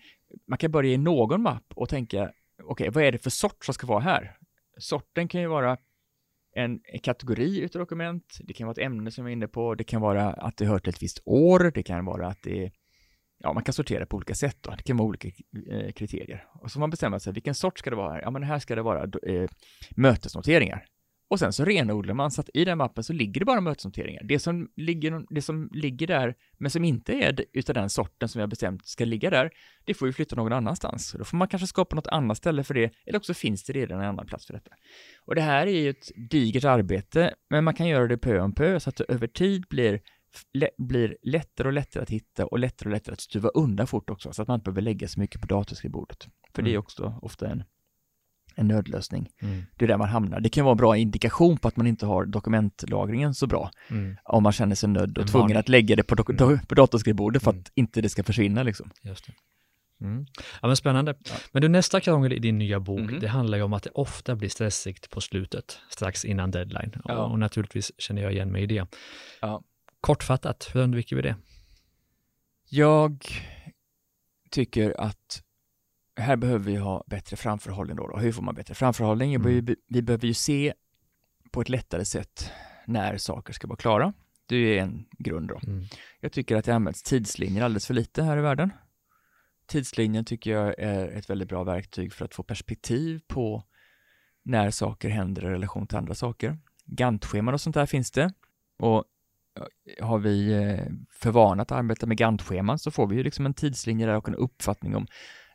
man kan börja i någon mapp och tänka, okej, okay, vad är det för sort som ska vara här? Sorten kan ju vara en, kategori utav dokument, det kan vara ett ämne som jag är inne på, det kan vara att det hör till ett visst år, det kan vara att det ja, man kan sortera på olika sätt då. Det kan vara olika eh, kriterier. Och så får man bestämma sig, vilken sort ska det vara här? Ja, men här ska det vara eh, mötesnoteringar. Och sen så renodlar man så att i den mappen så ligger det bara mötesnoteringar. Det som ligger, det som ligger där, men som inte är utav den sorten som vi har bestämt ska ligga där, det får ju flytta någon annanstans. Då får man kanske skapa något annat ställe för det, eller också finns det redan en annan plats för detta. Och det här är ju ett digert arbete, men man kan göra det pö om pö så att det över tid blir blir lättare och lättare att hitta och lättare och lättare att stuva undan fort också, så att man inte behöver lägga så mycket på datorskrivbordet. För mm. det är mm. också ofta en, en nödlösning. Mm. Det är där man hamnar. Det kan vara en bra indikation på att man inte har dokumentlagringen så bra. Mm. Om man känner sig nödd och tvungen att lägga det på, mm. på datorskrivbordet för att mm. inte det ska försvinna liksom. Just det. Mm. Ja, men spännande. Ja. Men du, nästa krångel i din nya bok, mm. det handlar ju om att det ofta blir stressigt på slutet, strax innan deadline. Ja. Och, och, naturligtvis känner jag igen mig i det. Ja. Kortfattat, hur undviker vi det? Jag tycker att här behöver vi ha bättre framförhållning då. då. Hur får man bättre framförhållning? Mm. Vi behöver ju se på ett lättare sätt när saker ska vara klara. Det är en grund då. Mm. Jag tycker att det används tidslinjer alldeles för lite här i världen. Tidslinjen tycker jag är ett väldigt bra verktyg för att få perspektiv på när saker händer i relation till andra saker. Gantt-scheman och sånt där finns det. Och har vi eh, för vana att arbeta med Gantt-scheman så får vi ju liksom en tidslinje där och en uppfattning om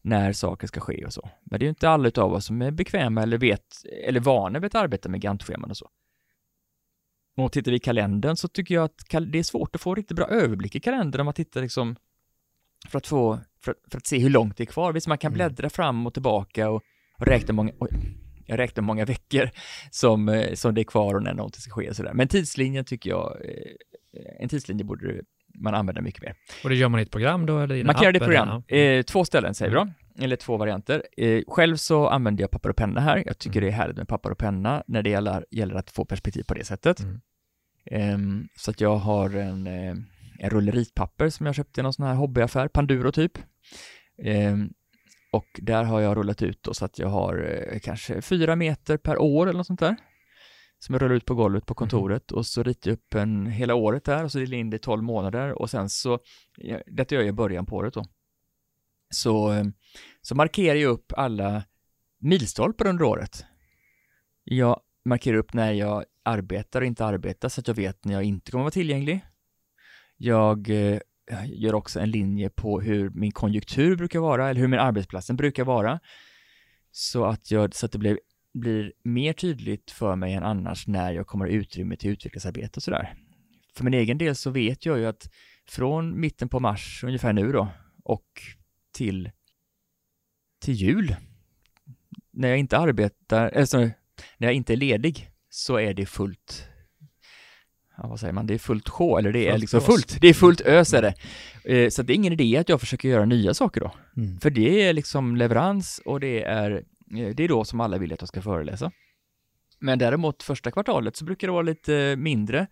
när saker ska ske och så. Men det är ju inte alla av oss som är bekväma eller vet, eller vana vid att arbeta med Gantt-scheman och så. Och tittar vi i kalendern så tycker jag att det är svårt att få riktigt bra överblick i kalendern om man tittar liksom för att få, för, för att se hur långt det är kvar. Visst, man kan mm. bläddra fram och tillbaka och, och räkna många, oj, jag räknar många veckor som, eh, som det är kvar och när någonting ska ske och sådär. Men tidslinjen tycker jag, eh, en tidslinje borde man använda mycket mer. Och det gör man i ett program då? Eller i man kan göra det i program. Eh, två ställen säger vi då, eller två varianter. Eh, själv så använder jag papper och penna här. Jag tycker mm. det är härligt med papper och penna när det gäller, gäller att få perspektiv på det sättet. Mm. Eh, så att jag har en, eh, en rulle ritpapper som jag köpte i någon sån här hobbyaffär, Panduro typ. Ehm, och där har jag rullat ut då så att jag har eh, kanske fyra meter per år eller något sånt där. Som jag rullar ut på golvet på mhm. kontoret och så ritar jag upp en hela året där och så delar jag in det i tolv månader och sen så, detta gör jag i början på året då. Så, eh, så markerar jag upp alla milstolpar under året. Jag markerar upp när jag arbetar och inte arbetar så att jag vet när jag inte kommer vara tillgänglig. Jag eh, Eh, gör också en linje på hur min konjunktur brukar vara eller hur min arbetsplatsen brukar vara. Så att, jag, så att det blir, blir mer tydligt för mig än annars när jag kommer utrymme till utvecklingsarbete och sådär. För min egen del så vet jag ju att från mitten på mars ungefär nu då och till, till jul när jag inte arbetar, alltså när jag inte är ledig så är det fullt ja, vad säger man, det är fullt sjå, eller det är liksom fullt, det är fullt ös är det. Eh, så det är ingen idé att jag försöker göra nya saker då. Mm. För det är liksom leverans och det är, eh, det är då som alla vill att jag ska föreläsa. Men däremot första kvartalet så brukar det vara lite mindre,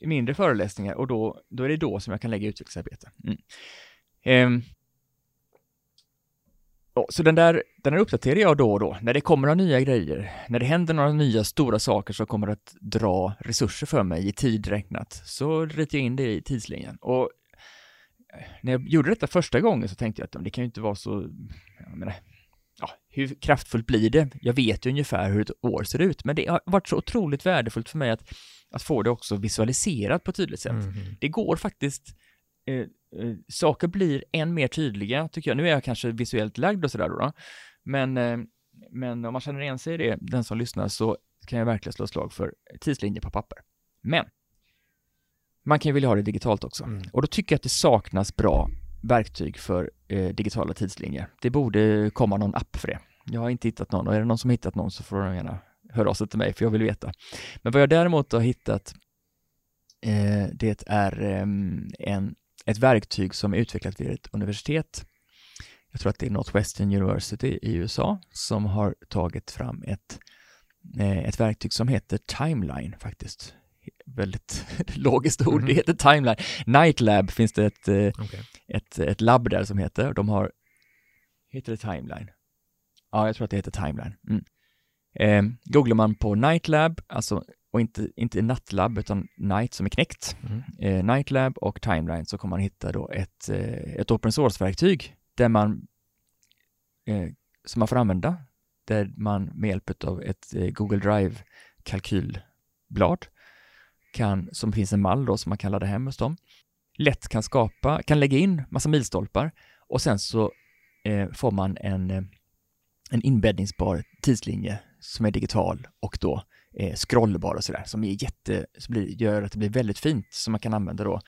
mindre föreläsningar och då, då är det då som jag kan lägga utvecklingsarbete. Mm. Eh, så den där, den där uppdaterar jag då och då. När det kommer några nya grejer, när det händer några nya stora saker som kommer att dra resurser för mig i tid räknat, så ritar jag in det i tidslinjen. Och eh, när jag gjorde detta första gången så tänkte jag att det kan ju inte vara så, jag menar, ja, hur kraftfullt blir det? Jag vet ju ungefär hur ett år ser ut, men det har varit så otroligt värdefullt för mig att, att få det också visualiserat på ett tydligt sätt. Mm. Det går faktiskt eh, Eh, saker blir än mer tydliga, tycker jag. Nu är jag kanske visuellt lagd och sådär då, då. Men, eh, men om man känner igen sig i det, den som lyssnar, så kan jag verkligen slå slag för tidslinjer på papper. Men man kan ju vilja ha det digitalt också. Mm. Och då tycker jag att det saknas bra verktyg för eh, digitala tidslinjer. Det borde komma någon app för det. Jag har inte hittat någon och är det någon som hittat någon så får de gärna höra av sig till mig för jag vill veta. Men vad jag däremot har hittat eh, det är eh, en ett verktyg som är utvecklat vid ett universitet. Jag tror att det är Northwestern University i USA som har tagit fram ett, eh, ett verktyg som heter Timeline faktiskt. Väldigt logiskt ord, mm det heter Timeline. Nightlab finns det ett, eh, okay. ett, ett labb där som heter, de har, heter det Timeline? Ja, jag tror att det heter Timeline. Mm. Eh, googlar man på Nightlab, alltså och inte, inte Nattlab utan Night som är knäckt, Mm. eh, Nightlab och Timeline så kommer man hitta då ett, eh, ett open source-verktyg där man, eh, som man får använda, där man med hjälp av ett eh, Google Drive-kalkylblad kan, som finns en mall då som man kan ladda hem hos dem, lätt kan skapa, kan lägga in massa milstolpar och sen så eh, får man en, eh, en inbäddningsbar tidslinje som är digital och då eh, scrollbar och sådär, som är jätte, som blir, gör att det blir väldigt fint som man kan använda då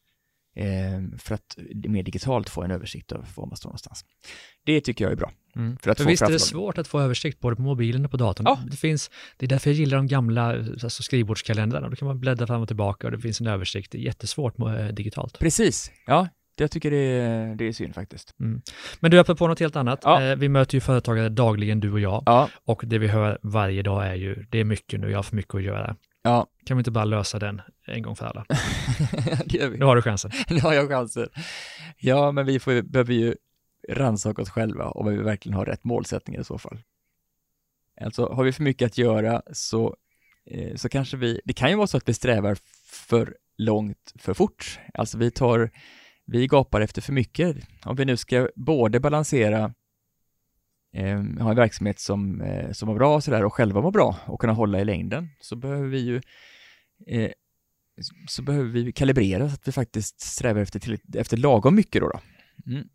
eh, för att mer digitalt få en översikt över var man står någonstans. Det tycker jag är bra. Mm. För att För visst är det svårt att få översikt både på mobilen och på datorn. Ja. Det, finns, det är därför jag gillar de gamla alltså skrivbordskalendrarna. Då kan man bläddra fram och tillbaka och det finns en översikt. Det är jättesvårt eh, digitalt. Precis, ja, jag tycker det är, det är synd faktiskt. Men du, apropå något helt annat. Ja. Eh, vi möter ju företagare dagligen, du och jag. Ja, Och det vi hör varje dag är ju, det är mycket nu, jag har för mycket att göra. ja, Kan vi inte bara lösa den en gång för alla? det gör vi. Nu har du chansen. Nu har jag chansen. Ja, men vi får, behöver ju rannsaka oss själva vad vi verkligen har rätt målsättningar i så fall. Alltså, har vi för mycket att göra så, eh, så kanske vi, det kan ju vara så att vi strävar för långt för fort. Alltså vi tar, vi gapar efter för mycket. Om vi nu ska både balansera eh, ha en verksamhet som, eh, som mår bra och sådär och själva mår bra och kunna hålla i längden så behöver vi ju eh, så behöver vi kalibrera så att vi faktiskt strävar efter, till, efter lagom mycket då. då. Mm.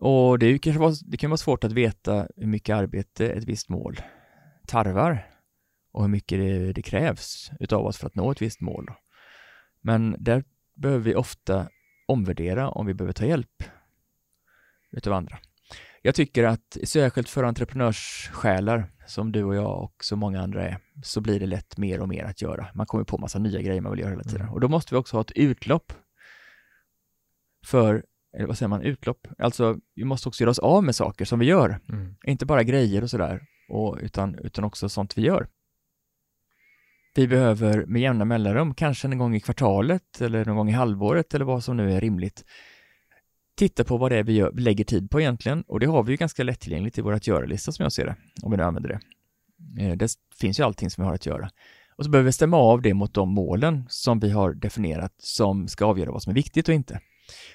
Och det, är ju kanske vara, det kan vara svårt att veta hur mycket arbete ett visst mål tarvar och hur mycket det, det krävs utav oss för att nå ett visst mål. Men där behöver vi ofta omvärdera om vi behöver ta hjälp utav andra. Jag tycker att särskilt för entreprenörssjälar som du och jag och så många andra är, så blir det lätt mer och mer att göra. Man kommer på massa nya grejer man vill göra hela tiden. Mm. Och då måste vi också ha ett utlopp för, eller vad säger man, utlopp? Alltså, vi måste också göra oss av med saker som vi gör. Mm. Inte bara grejer och sådär, och, utan, utan också sånt vi gör. Vi behöver med jämna mellanrum, kanske en gång i kvartalet eller någon gång i halvåret eller vad som nu är rimligt, titta på vad det är vi, gör, vi lägger tid på egentligen. Och det har vi ju ganska lättillgängligt i vår att göra-lista som jag ser det, om vi nu använder det. Eh, det finns ju allting som vi har att göra. Och så behöver vi stämma av det mot de målen som vi har definierat som ska avgöra vad som är viktigt och inte.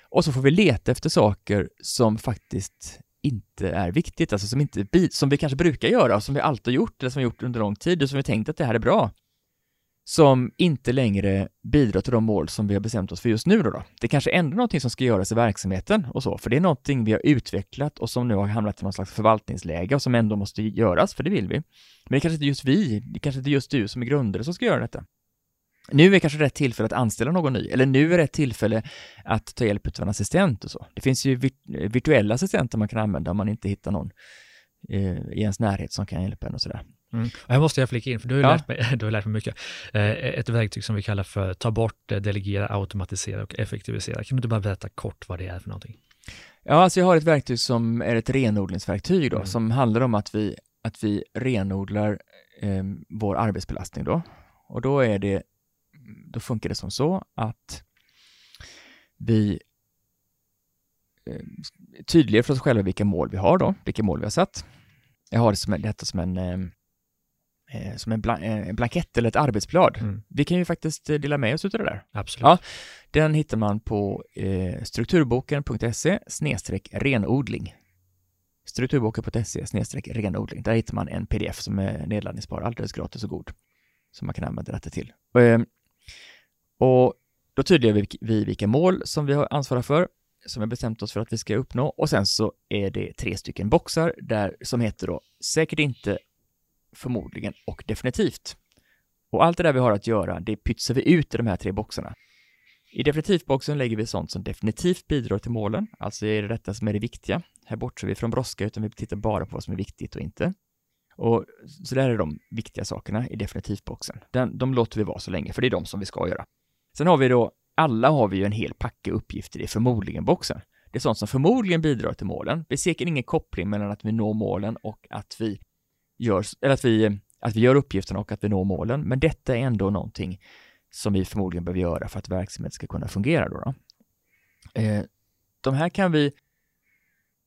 Och så får vi leta efter saker som faktiskt inte är viktigt, alltså som, inte, som vi kanske brukar göra, som vi alltid har gjort eller som vi har gjort under lång tid och som vi tänkt att det här är bra. Som inte längre bidrar till de mål som vi har bestämt oss för just nu då. då. Det är kanske ändå någonting som ska göras i verksamheten och så, för det är någonting vi har utvecklat och som nu har hamnat i någon slags förvaltningsläge och som ändå måste göras, för det vill vi. Men det kanske inte är just vi, det kanske inte är just du som är grundare som ska göra detta. Nu är kanske rätt tillfälle att anställa någon ny, eller nu är rätt tillfälle att ta hjälp av en assistent och så. Det finns ju virtuella assistenter man kan använda om man inte hittar någon eh, i ens närhet som kan hjälpa en och sådär. Mm. Här måste jag flika in, för du har Ja. lärt, mig, du har lärt mig mycket. Eh, ett verktyg som vi kallar för ta bort, eh, delegera, automatisera och effektivisera. Kan du inte bara berätta kort vad det är för någonting? Ja, alltså jag har ett verktyg som är ett renodlingsverktyg då, Mm. som handlar om att vi, att vi renodlar eh, vår arbetsbelastning då. Och då är det, då funkar det som så att vi eh, tydliggör för oss själva vilka mål vi har då, vilka mål vi har satt. Jag har det som detta som en, eh, eh, som en, blan, eh, en blankett eller ett arbetsblad. Mm. Vi kan ju faktiskt eh, dela med oss utav det där. Absolut. Ja. Den hittar man på eh, strukturboken.se renodling. Strukturboken.se renodling. Där hittar man en pdf som är nedladdningsbar alldeles gratis och god. Som man kan använda detta till. Och, eh, och då tydliggör vi, vi vilka mål som vi har ansvarar för, som vi bestämt oss för att vi ska uppnå. Och sen så är det tre stycken boxar där som heter då säkert inte, förmodligen och definitivt. Och allt det där vi har att göra, det pytsar vi ut i de här tre boxarna. I definitivboxen lägger vi sånt som definitivt bidrar till målen, alltså är det detta som är det viktiga. Här bortser vi från brådska, utan vi tittar bara på vad som är viktigt och inte. Och så där är de viktiga sakerna i definitivboxen. Den, de låter vi vara så länge, för det är de som vi ska göra. Sen har vi då, alla har vi ju en hel packe uppgifter i förmodligen-boxen. Det är sånt som förmodligen bidrar till målen. Vi ser ingen koppling mellan att vi når målen och att vi gör, eller att vi, att vi gör uppgifterna och att vi når målen, men detta är ändå någonting som vi förmodligen behöver göra för att verksamheten ska kunna fungera. Då, då. Eh, de här kan vi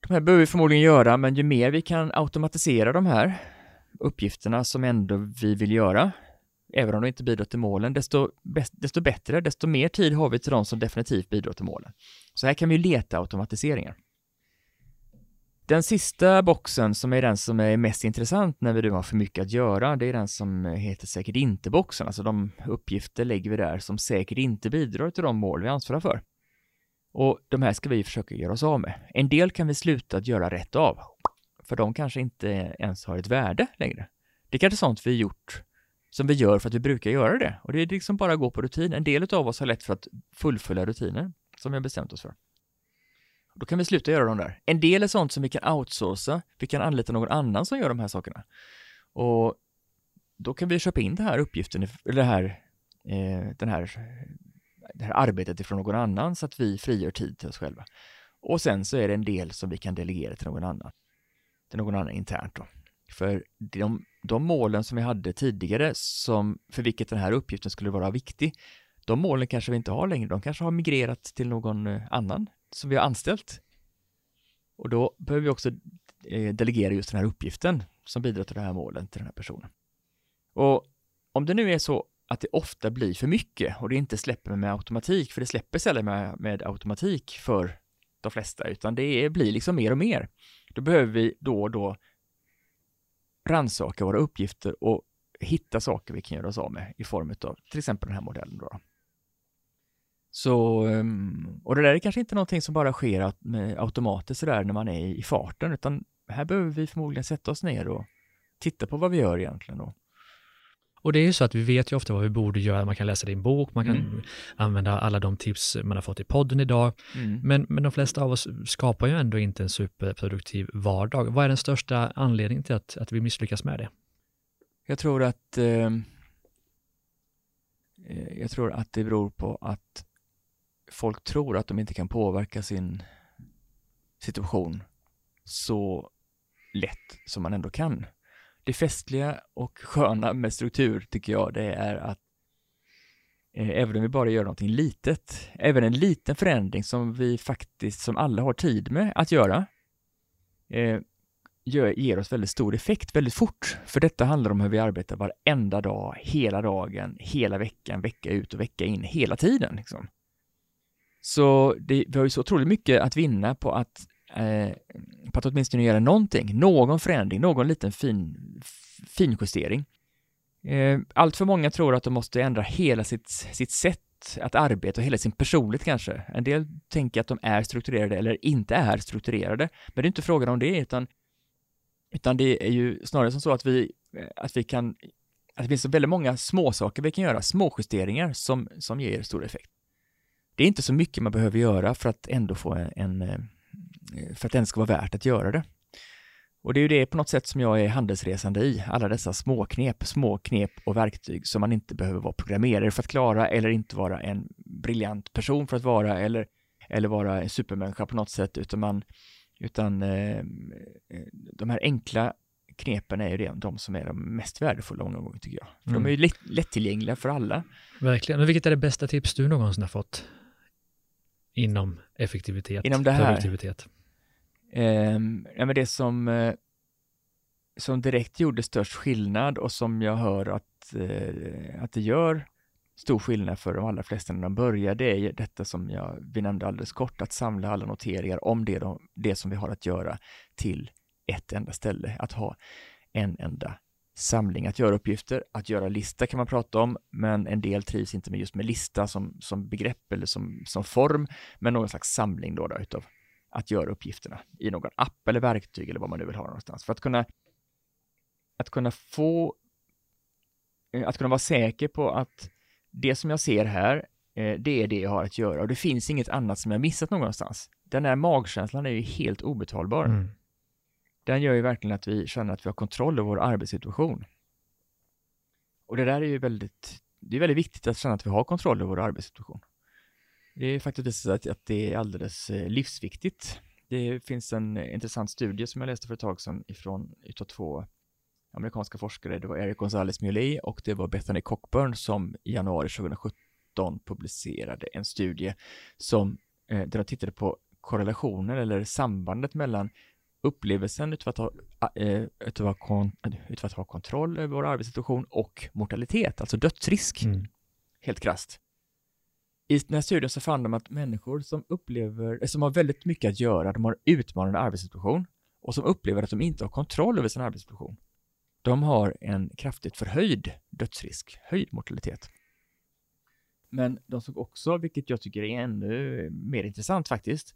de här behöver vi förmodligen göra, men ju mer vi kan automatisera de här uppgifterna som ändå vi vill göra, även om de inte bidrar till målen, desto, desto bättre, desto mer tid har vi till de som definitivt bidrar till målen. Så här kan vi leta automatiseringar. Den sista boxen som är den som är mest intressant när vi nu har för mycket att göra, det är den som heter säkert inte-boxen, alltså de uppgifter lägger vi där som säkert inte bidrar till de mål vi ansvarar för. Och de här ska vi försöka göra oss av med. En del kan vi sluta att göra rätt av, för de kanske inte ens har ett värde längre. Det är kanske sånt vi gjort som vi gör för att vi brukar göra det. Och det är liksom bara att gå på rutin. En del av oss har lätt för att fullfölja rutiner som vi har bestämt oss för. Då kan vi sluta göra de där. En del är sånt som vi kan outsourca. Vi kan anlita någon annan som gör de här sakerna. Och då kan vi köpa in den här uppgiften, eller det här, eh, den här, det här arbetet ifrån någon annan så att vi frigör tid till oss själva. Och sen så är det en del som vi kan delegera till någon annan. Till någon annan internt då. För de, de målen som vi hade tidigare, som, för vilket den här uppgiften skulle vara viktig, de målen kanske vi inte har längre. De kanske har migrerat till någon eh, annan som vi har anställt. Och då behöver vi också eh, delegera just den här uppgiften som bidrar till det här målen till den här personen. Och om det nu är så att det ofta blir för mycket och det inte släpper med automatik, för det släpper sällan med, med automatik för de flesta, utan det blir liksom mer och mer. Då behöver vi då och då rannsaka våra uppgifter och hitta saker vi kan göra oss av med i form av till exempel den här modellen. Då. Så, ehm, och det där är kanske inte någonting som bara sker automatiskt sådär när man är i farten, utan här behöver vi förmodligen sätta oss ner och titta på vad vi gör egentligen. Då. Och det är ju så att vi vet ju ofta vad vi borde göra. Man kan läsa din bok, man kan mm. använda alla de tips man har fått i podden idag. Mm. Men, men de flesta av oss skapar ju ändå inte en superproduktiv vardag. Vad är den största anledningen till att, att vi misslyckas med det? Jag tror att ehm, eh, jag tror att det beror på att folk tror att de inte kan påverka sin situation så lätt som man ändå kan det festliga och sköna med struktur tycker jag det är att eh, även om vi bara gör någonting litet, även en liten förändring som vi faktiskt, som alla har tid med att göra, eh, gör, ger oss väldigt stor effekt väldigt fort. För detta handlar om hur vi arbetar varenda dag, hela dagen, hela veckan, vecka ut och vecka in, hela tiden. Liksom. Så det, vi har ju så otroligt mycket att vinna på att eh, på att åtminstone göra någonting, någon förändring, någon liten fin, finjustering. Eh, allt för många tror att de måste ändra hela sitt, sitt sätt att arbeta och hela sin personlighet kanske. En del tänker att de är strukturerade eller inte är strukturerade, men det är inte frågan om det, utan, utan det är ju snarare som så att vi, eh, att vi kan, att det finns så väldigt många små saker vi kan göra, små justeringar som, som ger stor effekt. Det är inte så mycket man behöver göra för att ändå få en, Eh, för att det ens ska vara värt att göra det. Och det är ju det på något sätt som jag är handelsresande i, alla dessa småknep, småknep och verktyg som man inte behöver vara programmerare för att klara eller inte vara en briljant person för att vara eller, eller vara en supermänniska på något sätt, utan man, utan eh, de här enkla knepen är ju det, de som är de mest värdefulla många gånger tycker jag. För mm. de är ju lätt, lättillgängliga för alla. Verkligen. Och vilket är det bästa tips du någonsin har fått inom effektivitet? Inom det här? Produktivitet? Eh, ja, men det som, eh, som direkt gjorde störst skillnad och som jag hör att, eh, att det gör stor skillnad för de allra flesta när de börjar, det är detta som jag, vi nämnde alldeles kort, att samla alla noteringar om det, de, det som vi har att göra till ett enda ställe, att ha en enda samling att göra uppgifter. Att göra lista kan man prata om, men en del trivs inte med just med lista som, som begrepp eller som, som form, men någon slags samling då, då utav att göra uppgifterna i någon app eller verktyg eller vad man nu vill ha någonstans. För att kunna, att kunna få, eh, att kunna vara säker på att det som jag ser här, eh, det är det jag har att göra och det finns inget annat som jag missat någonstans. Den här magkänslan är ju helt obetalbar. Mm. Den gör ju verkligen att vi känner att vi har kontroll över vår arbetssituation. Och det där är ju väldigt, det är väldigt viktigt att känna att vi har kontroll över vår arbetssituation. Det är faktiskt visat att, att det är alldeles eh, livsviktigt. Det finns en intressant studie som jag läste för ett tag sedan ifrån utav två amerikanska forskare. Det var Eric Gonzalez Muley och det var Bethany Cockburn som i januari 2017 publicerade en studie som eh, där de tittade på korrelationen eller sambandet mellan upplevelsen utav att ha, äh, utav att ha, utav att ha kontroll över vår arbetssituation och mortalitet, alltså dödsrisk, mm. helt krast. I den här studien så fann de att människor som upplever, som har väldigt mycket att göra, de har utmanande arbetssituation och som upplever att de inte har kontroll över sin arbetssituation, de har en kraftigt förhöjd dödsrisk, höjd mortalitet. Men de såg också, vilket jag tycker är ännu mer intressant faktiskt,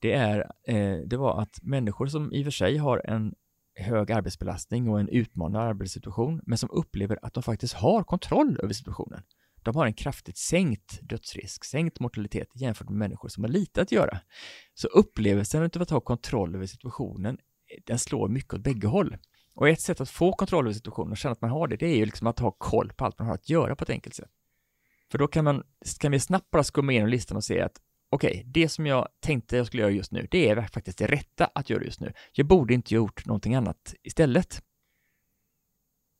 det, är, eh, det var att människor som i och för sig har en hög arbetsbelastning och en utmanande arbetssituation, men som upplever att de faktiskt har kontroll över situationen. De har en kraftigt sänkt dödsrisk, sänkt mortalitet jämfört med människor som har lite att göra. Så upplevelsen av att ha kontroll över situationen, den slår mycket åt bägge håll. Och ett sätt att få kontroll över situationen och känna att man har det, det är ju liksom att ha koll på allt man har att göra på ett enkelt sätt. För då kan, man, kan vi snabbt bara skumma igenom listan och se att okej, okay, det som jag tänkte jag skulle göra just nu, det är faktiskt det rätta att göra just nu. Jag borde inte gjort någonting annat istället.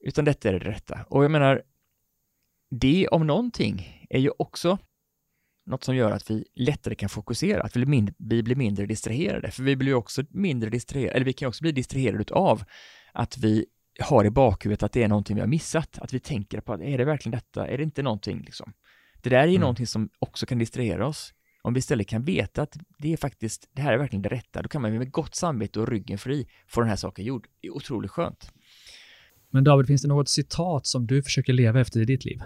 Utan detta är det rätta. Och jag menar, det om någonting är ju också något som gör att vi lättare kan fokusera, att vi blir mindre, vi blir mindre distraherade. För vi blir ju också mindre distraherade, eller vi kan också bli distraherade av att vi har i bakhuvudet att det är någonting vi har missat. Att vi tänker på att är det verkligen detta? Är det inte någonting liksom? Det där är ju mm. någonting som också kan distrahera oss. Om vi istället kan veta att det är faktiskt, det här är verkligen det rätta, då kan man med gott samvete och ryggen fri få den här saken gjord. Det är otroligt skönt. Men David, finns det något citat som du försöker leva efter i ditt liv?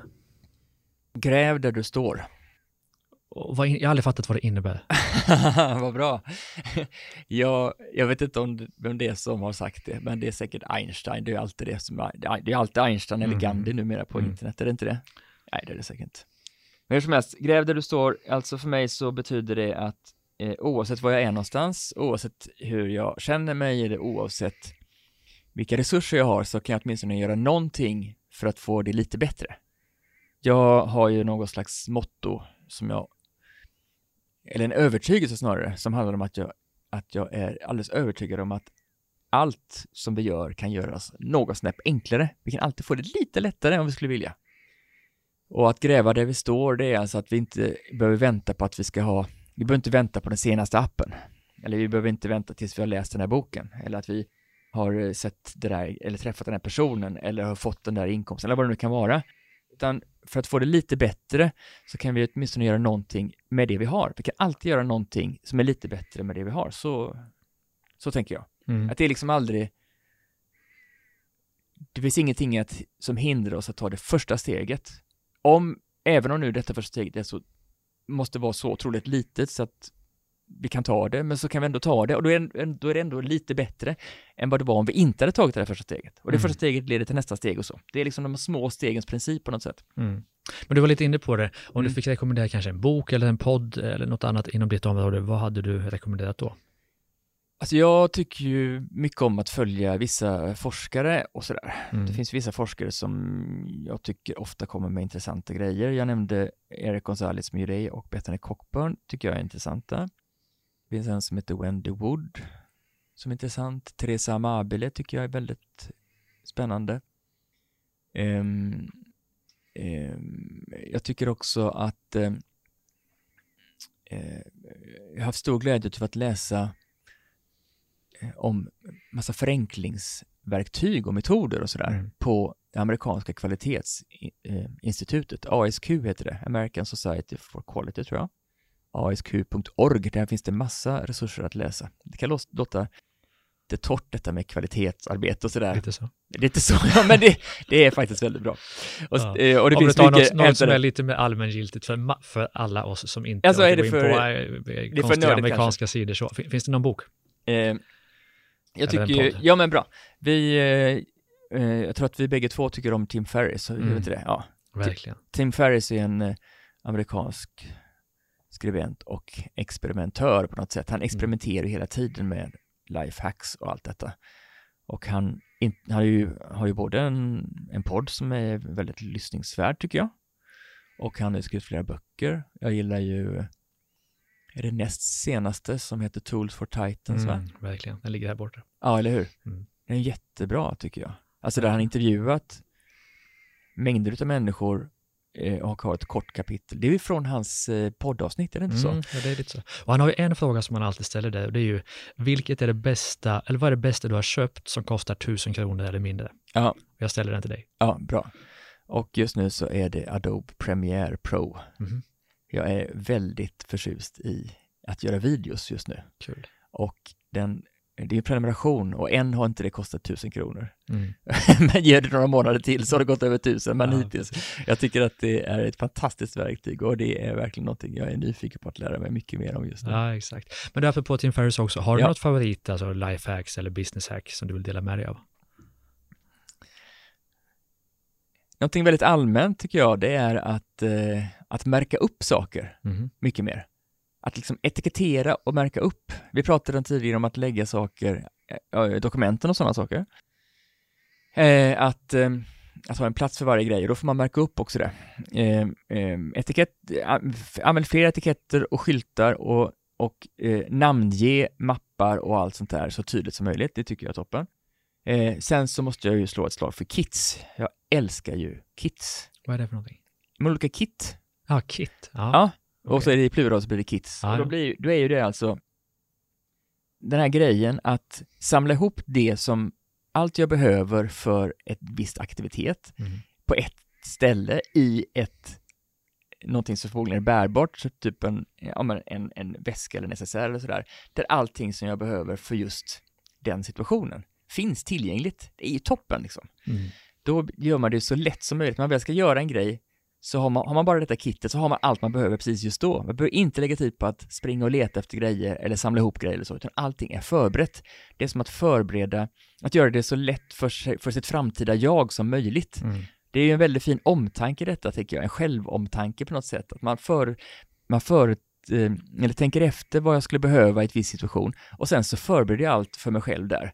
Gräv där du står. Vad, jag har aldrig fattat vad det innebär. vad bra. jag, jag vet inte om, vem det är som har sagt det, men det är säkert Einstein. Det är alltid det som, det är alltid Einstein eller mm. Gandhi numera på mm. internet, är det inte det? Nej, det är det säkert inte. Men hur som helst, gräv där du står, alltså för mig så betyder det att eh, oavsett var jag är någonstans, oavsett hur jag känner mig eller oavsett vilka resurser jag har så kan jag åtminstone göra någonting för att få det lite bättre. Jag har ju något slags motto som jag, eller en övertygelse snarare, som handlar om att jag, att jag är alldeles övertygad om att allt som vi gör kan göras något snäpp enklare. Vi kan alltid få det lite lättare om vi skulle vilja. Och att gräva där vi står, det är alltså att vi inte behöver vänta på att vi ska ha, vi behöver inte vänta på den senaste appen. Eller vi behöver inte vänta tills vi har läst den här boken. Eller att vi har sett det där, eller träffat den här personen, eller har fått den där inkomsten, eller vad det nu kan vara. Utan för att få det lite bättre så kan vi åtminstone göra någonting med det vi har. Vi kan alltid göra någonting som är lite bättre med det vi har. Så, så tänker jag. Mm. Att det är liksom aldrig det finns ingenting att, som hindrar oss att ta det första steget om, även om nu detta första steget är så, måste vara så otroligt litet så att vi kan ta det, men så kan vi ändå ta det och då är, då är det ändå lite bättre än vad det var om vi inte hade tagit det här första steget. Och det mm. första steget leder till nästa steg och så. Det är liksom de små stegens princip på något sätt. Mm. Men du var lite inne på det, om mm. du fick rekommendera kanske en bok eller en podd eller något annat inom ditt område, vad hade du rekommenderat då? Alltså jag tycker ju mycket om att följa vissa forskare och sådär. Mm. Det finns vissa forskare som jag tycker ofta kommer med intressanta grejer. Jag nämnde Eric Gonzalez Murray och Bethany Cockburn tycker jag är intressanta. Det finns en som heter Wendy Wood som är intressant. Teresa Amabile tycker jag är väldigt spännande. Um, um, jag tycker också att um, jag har haft stor glädje av att läsa om massa förenklingsverktyg och metoder och sådär mm. på det amerikanska kvalitetsinstitutet, ASQ heter det, American Society for Quality tror jag. ASQ.org, där finns det massa resurser att läsa. Det kan låta lite torrt detta med kvalitetsarbete och sådär. Lite så. Lite så, ja men det, det är faktiskt väldigt bra. Och, ja. Eh, och det Om finns du mycket... Något, något som är lite mer allmängiltigt för, för alla oss som inte alltså, är det för, in på äh, konstiga amerikanska kanske. sidor så. Finns det någon bok? Eh, jag tycker ju, ja men bra. Vi, eh, eh, jag tror att vi bägge två tycker om Tim Ferris, mm. vet det? Ja. Verkligen. Tim Ferris är en eh, amerikansk skribent och experimentör på något sätt. Han mm. experimenterar mm. hela tiden med lifehacks och allt detta. Och han, in, han har, ju, har ju både en, en podd som är väldigt lyssningsvärd tycker jag. Och han har skrivit flera böcker. Jag gillar ju är det näst senaste som heter Tools for Titans mm, va? Verkligen, den ligger här borta. Ja, eller hur? Mm. Den är jättebra tycker jag. Alltså där han intervjuat mängder av människor eh, och har ett kort kapitel. Det är ju från hans eh, poddavsnitt, är det inte så? Mm, ja, det är lite så. Och han har ju en fråga som han alltid ställer där och det är ju vilket är det bästa, eller vad är det bästa du har köpt som kostar tusen kronor eller mindre? Ja. Jag ställer den till dig. Ja, bra. Och just nu så är det Adobe Premiere Pro. Mhm. Jag är väldigt förtjust i att göra videos just nu. Kul. Och den, det är en prenumeration och än har inte det kostat tusen kronor. Mm. men ger det några månader till så har det gått över tusen, men Ja, hittills. Jag tycker att det är ett fantastiskt verktyg och det är verkligen någonting jag är nyfiken på att lära mig mycket mer om just nu. Ja, exakt. Men därför på Tim Ferriss också, har du Ja. något favorit, alltså life hacks eller business hack som du vill dela med dig av? Någonting väldigt allmänt tycker jag, det är att, eh, att märka upp saker Mhm. mycket mer. Att liksom etikettera och märka upp. Vi pratade tidigare om att lägga saker, eh, dokumenten och sådana saker. Eh, att, eh, att ha en plats för varje grej och då får man märka upp också det. Eh, eh, etikett, använd fler etiketter och skyltar och, och namnge mappar och allt sånt där så tydligt som möjligt. Det tycker jag är toppen. Eh, sen så måste jag ju slå ett slag för kits. Jag älskar ju kits. Vad är det för någonting? Olika kit. Ja, kit. Ja. Ja, och så okej. är det i plural så blir det kits. Och då, blir, då är ju det alltså den här grejen att samla ihop det som allt jag behöver för ett visst aktivitet Mhm. på ett ställe i ett någonting som förmodligen är bärbart, så typ en, ja, en, en väska eller necessär eller sådär, där allting som jag behöver för just den situationen finns tillgängligt. Det är ju toppen liksom Mm. då gör man det så lätt som möjligt. Man väl ska göra en grej, så har man, har man bara detta kittet så har man allt man behöver precis just då. Man behöver inte lägga tid på att springa och leta efter grejer eller samla ihop grejer eller så, utan allting är förberett. Det är som att förbereda, att göra det så lätt för, sig, för sitt framtida jag som möjligt. Mm. Det är ju en väldigt fin omtanke detta, tycker jag, en självomtanke på något sätt, att man för, man för eh, eller tänker efter vad jag skulle behöva i ett viss situation och sen så förbereder jag allt för mig själv där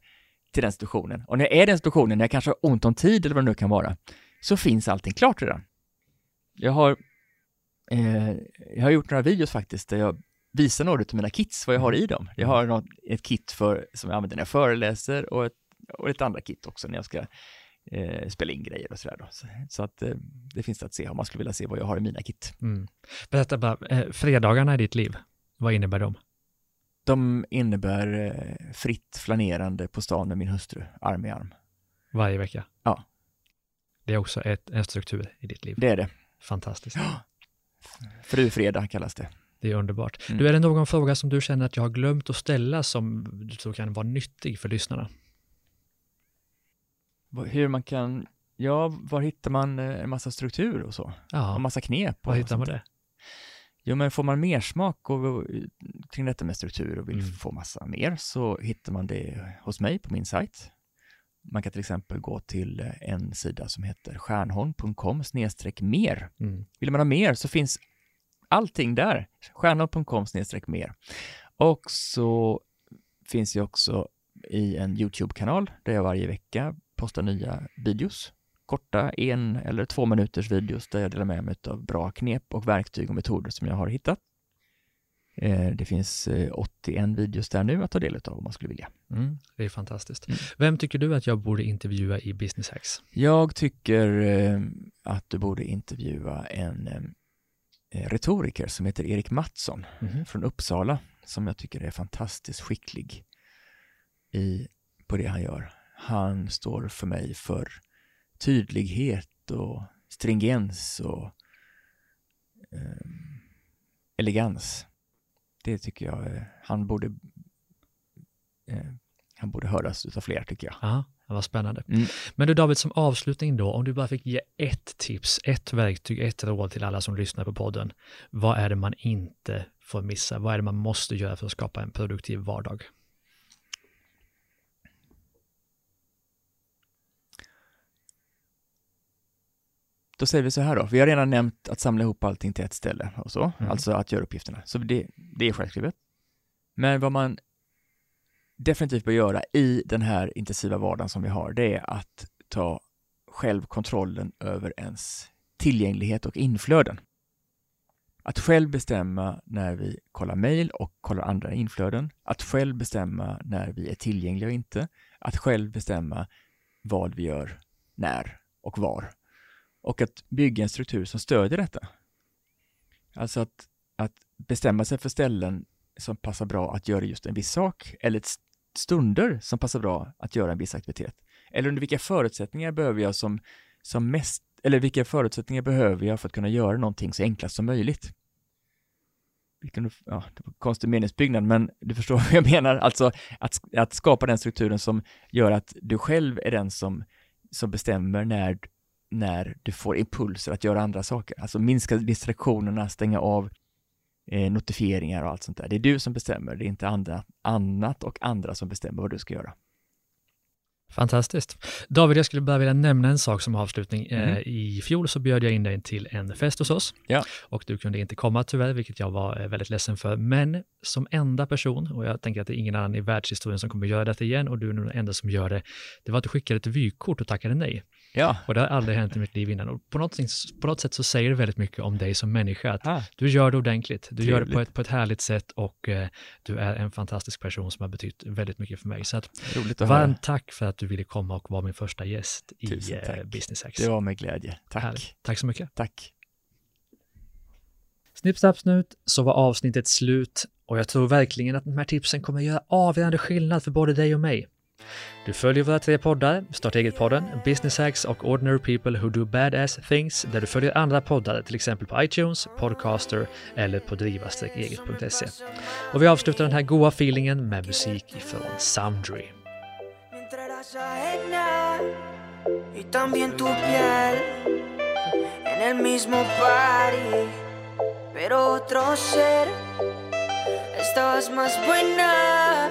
till den situationen. Och när jag är i den situationen, när jag kanske har ont om tid eller vad det nu kan vara, så finns allting klart redan. Jag har, eh, jag har gjort några videos faktiskt där jag visar några av mina kits, vad jag har i dem. Jag har något, ett kit för, som jag använder när jag föreläser och ett, och ett andra kit också när jag ska eh, spela in grejer och sådär då. Så, så att eh, det finns att se om man skulle vilja se vad jag har i mina kit. Mm. Berätta bara, eh, fredagarna i ditt liv, vad innebär de? De innebär eh, fritt flanerande på stan med min hustru, arm i arm. Varje vecka? Ja. Det är också ett, en struktur i ditt liv. Det är det. Fantastiskt. Frufredag kallas det. Det är underbart. Mm. Du, är det någon fråga som du känner att jag har glömt att ställa som du tror kan vara nyttig för lyssnarna? Hur man kan, ja, var hittar man eh, en massa struktur och så? Och Ja, massa knep. och var hittar man det? Jo, men får man mer smak och, och, kring detta med struktur och vill Mm. få massa mer så hittar man det hos mig på min sajt. Man kan till exempel gå till eh, en sida som heter stjärnholm.com mer. Mm. Vill man ha mer så finns allting där. Stjärnholm.com mer. Och så finns jag också i en YouTube-kanal där jag varje vecka postar nya videos. Korta en eller två minuters videos där jag delar med mig av bra knep och verktyg och metoder som jag har hittat. Eh, Det finns eh, 81 videos där nu att ta del av om man skulle vilja. Mm. Det är fantastiskt. Mm. Vem tycker du att jag borde intervjua i Business Hacks? Jag tycker eh, att du borde intervjua en eh, retoriker som heter Erik Mattsson Mhm. från Uppsala som jag tycker är fantastiskt skicklig i, på det han gör. Han står för mig för tydlighet och stringens och eh, elegans. Det tycker jag eh, han borde eh, han borde höras utav fler tycker jag. Ja, var spännande. Mm. Men du David, som avslutning då, om du bara fick ge ett tips, ett verktyg, ett råd till alla som lyssnar på podden. Vad är det man inte får missa? Vad är det man måste göra för att skapa en produktiv vardag? Då säger vi så här då, vi har redan nämnt att samla ihop allting till ett ställe och så, Mm. alltså att göra uppgifterna. Så det, det är självskrivet. Men vad man definitivt bör göra i den här intensiva vardagen som vi har, det är att ta själv kontrollen över ens tillgänglighet och inflöden. Att själv bestämma när vi kollar mejl och kollar andra inflöden. Att själv bestämma när vi är tillgängliga och inte. Att själv bestämma vad vi gör, när och var och att bygga en struktur som stödjer detta. Alltså att, att bestämma sig för ställen som passar bra att göra just en viss sak eller stunder som passar bra att göra en viss aktivitet. Eller under vilka förutsättningar behöver jag som, som mest, eller vilka förutsättningar behöver jag för att kunna göra någonting så enklast som möjligt. Vilken, ja, det var konstig meningsbyggnad, men du förstår vad jag menar, alltså att, att skapa den strukturen som gör att du själv är den som, som bestämmer när, när du får impulser att göra andra saker, alltså minska distraktionerna, stänga av eh, notifieringar och allt sånt där. Det är du som bestämmer, det är inte andra, annat och andra som bestämmer vad du ska göra. Fantastiskt. David, jag skulle bara vilja nämna en sak som avslutning. Mm. I fjol så bjöd jag in dig till en fest hos oss ja. och du kunde inte komma tyvärr, vilket jag var eh, väldigt ledsen för. Men som enda person, och jag tänker att det är ingen annan i världshistorien som kommer göra detta igen och du är den enda som gör det, det var att du skickade ett vykort och tackade nej. Ja. Och det har aldrig hänt i mitt liv innan. Och på något, på något sätt så säger det väldigt mycket om dig som människa. Att ah. Du gör det ordentligt, du Trevligt. gör det på ett, på ett härligt sätt och eh, du är en fantastisk person som har betytt väldigt mycket för mig. Så att, Roligt att varmt höra. tack för att du ville komma och vara min första gäst i eh, Business Hacks. Det var med glädje. Tack. Härligt. Tack så mycket. Tack. Snipp, snapp, snut, så var avsnittet slut och jag tror verkligen att de här tipsen kommer göra avgörande skillnad för både dig och mig. Du följer våra tre poddar, Starta eget-podden, Business Hacks och Ordinary People Who Do Badass Things, där du följer andra poddar, till exempel på iTunes, Podcaster eller på driva-eget.se. Och vi avslutar den här goa feelingen med musik ifrån Soundry. Y también tu piel en el mismo party, pero otro ser. Estabas más buena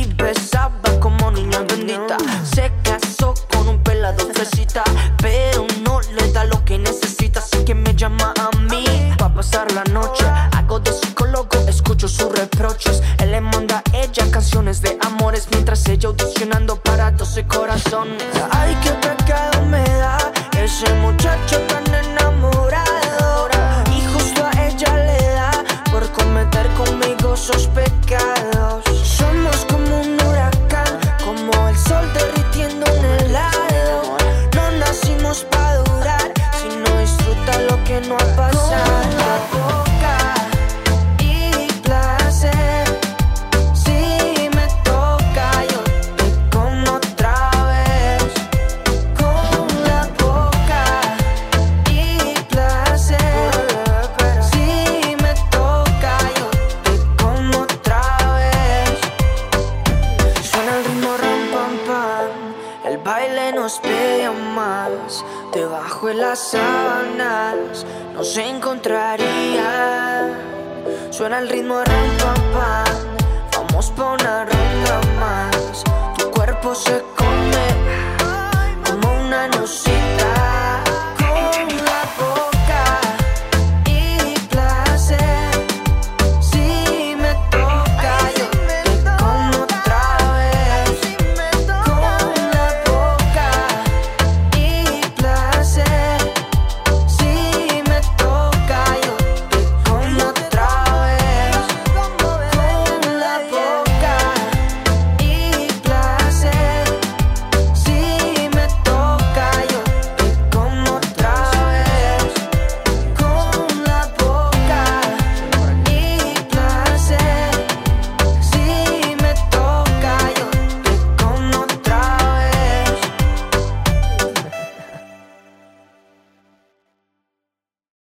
y besaba como niña bendita. Se casó con un pelado fresita, pero no le da lo que necesita. Así que me llama a mí para pasar la noche. Hago de psicólogo, escucho sus reproches. Él le manda a ella canciones de amores mientras ella audicionando para 12 corazones. Ay, qué pecado me da ese muchacho tan Suena el ritmo ram pam Vamos pa' una ronda más. Tu cuerpo se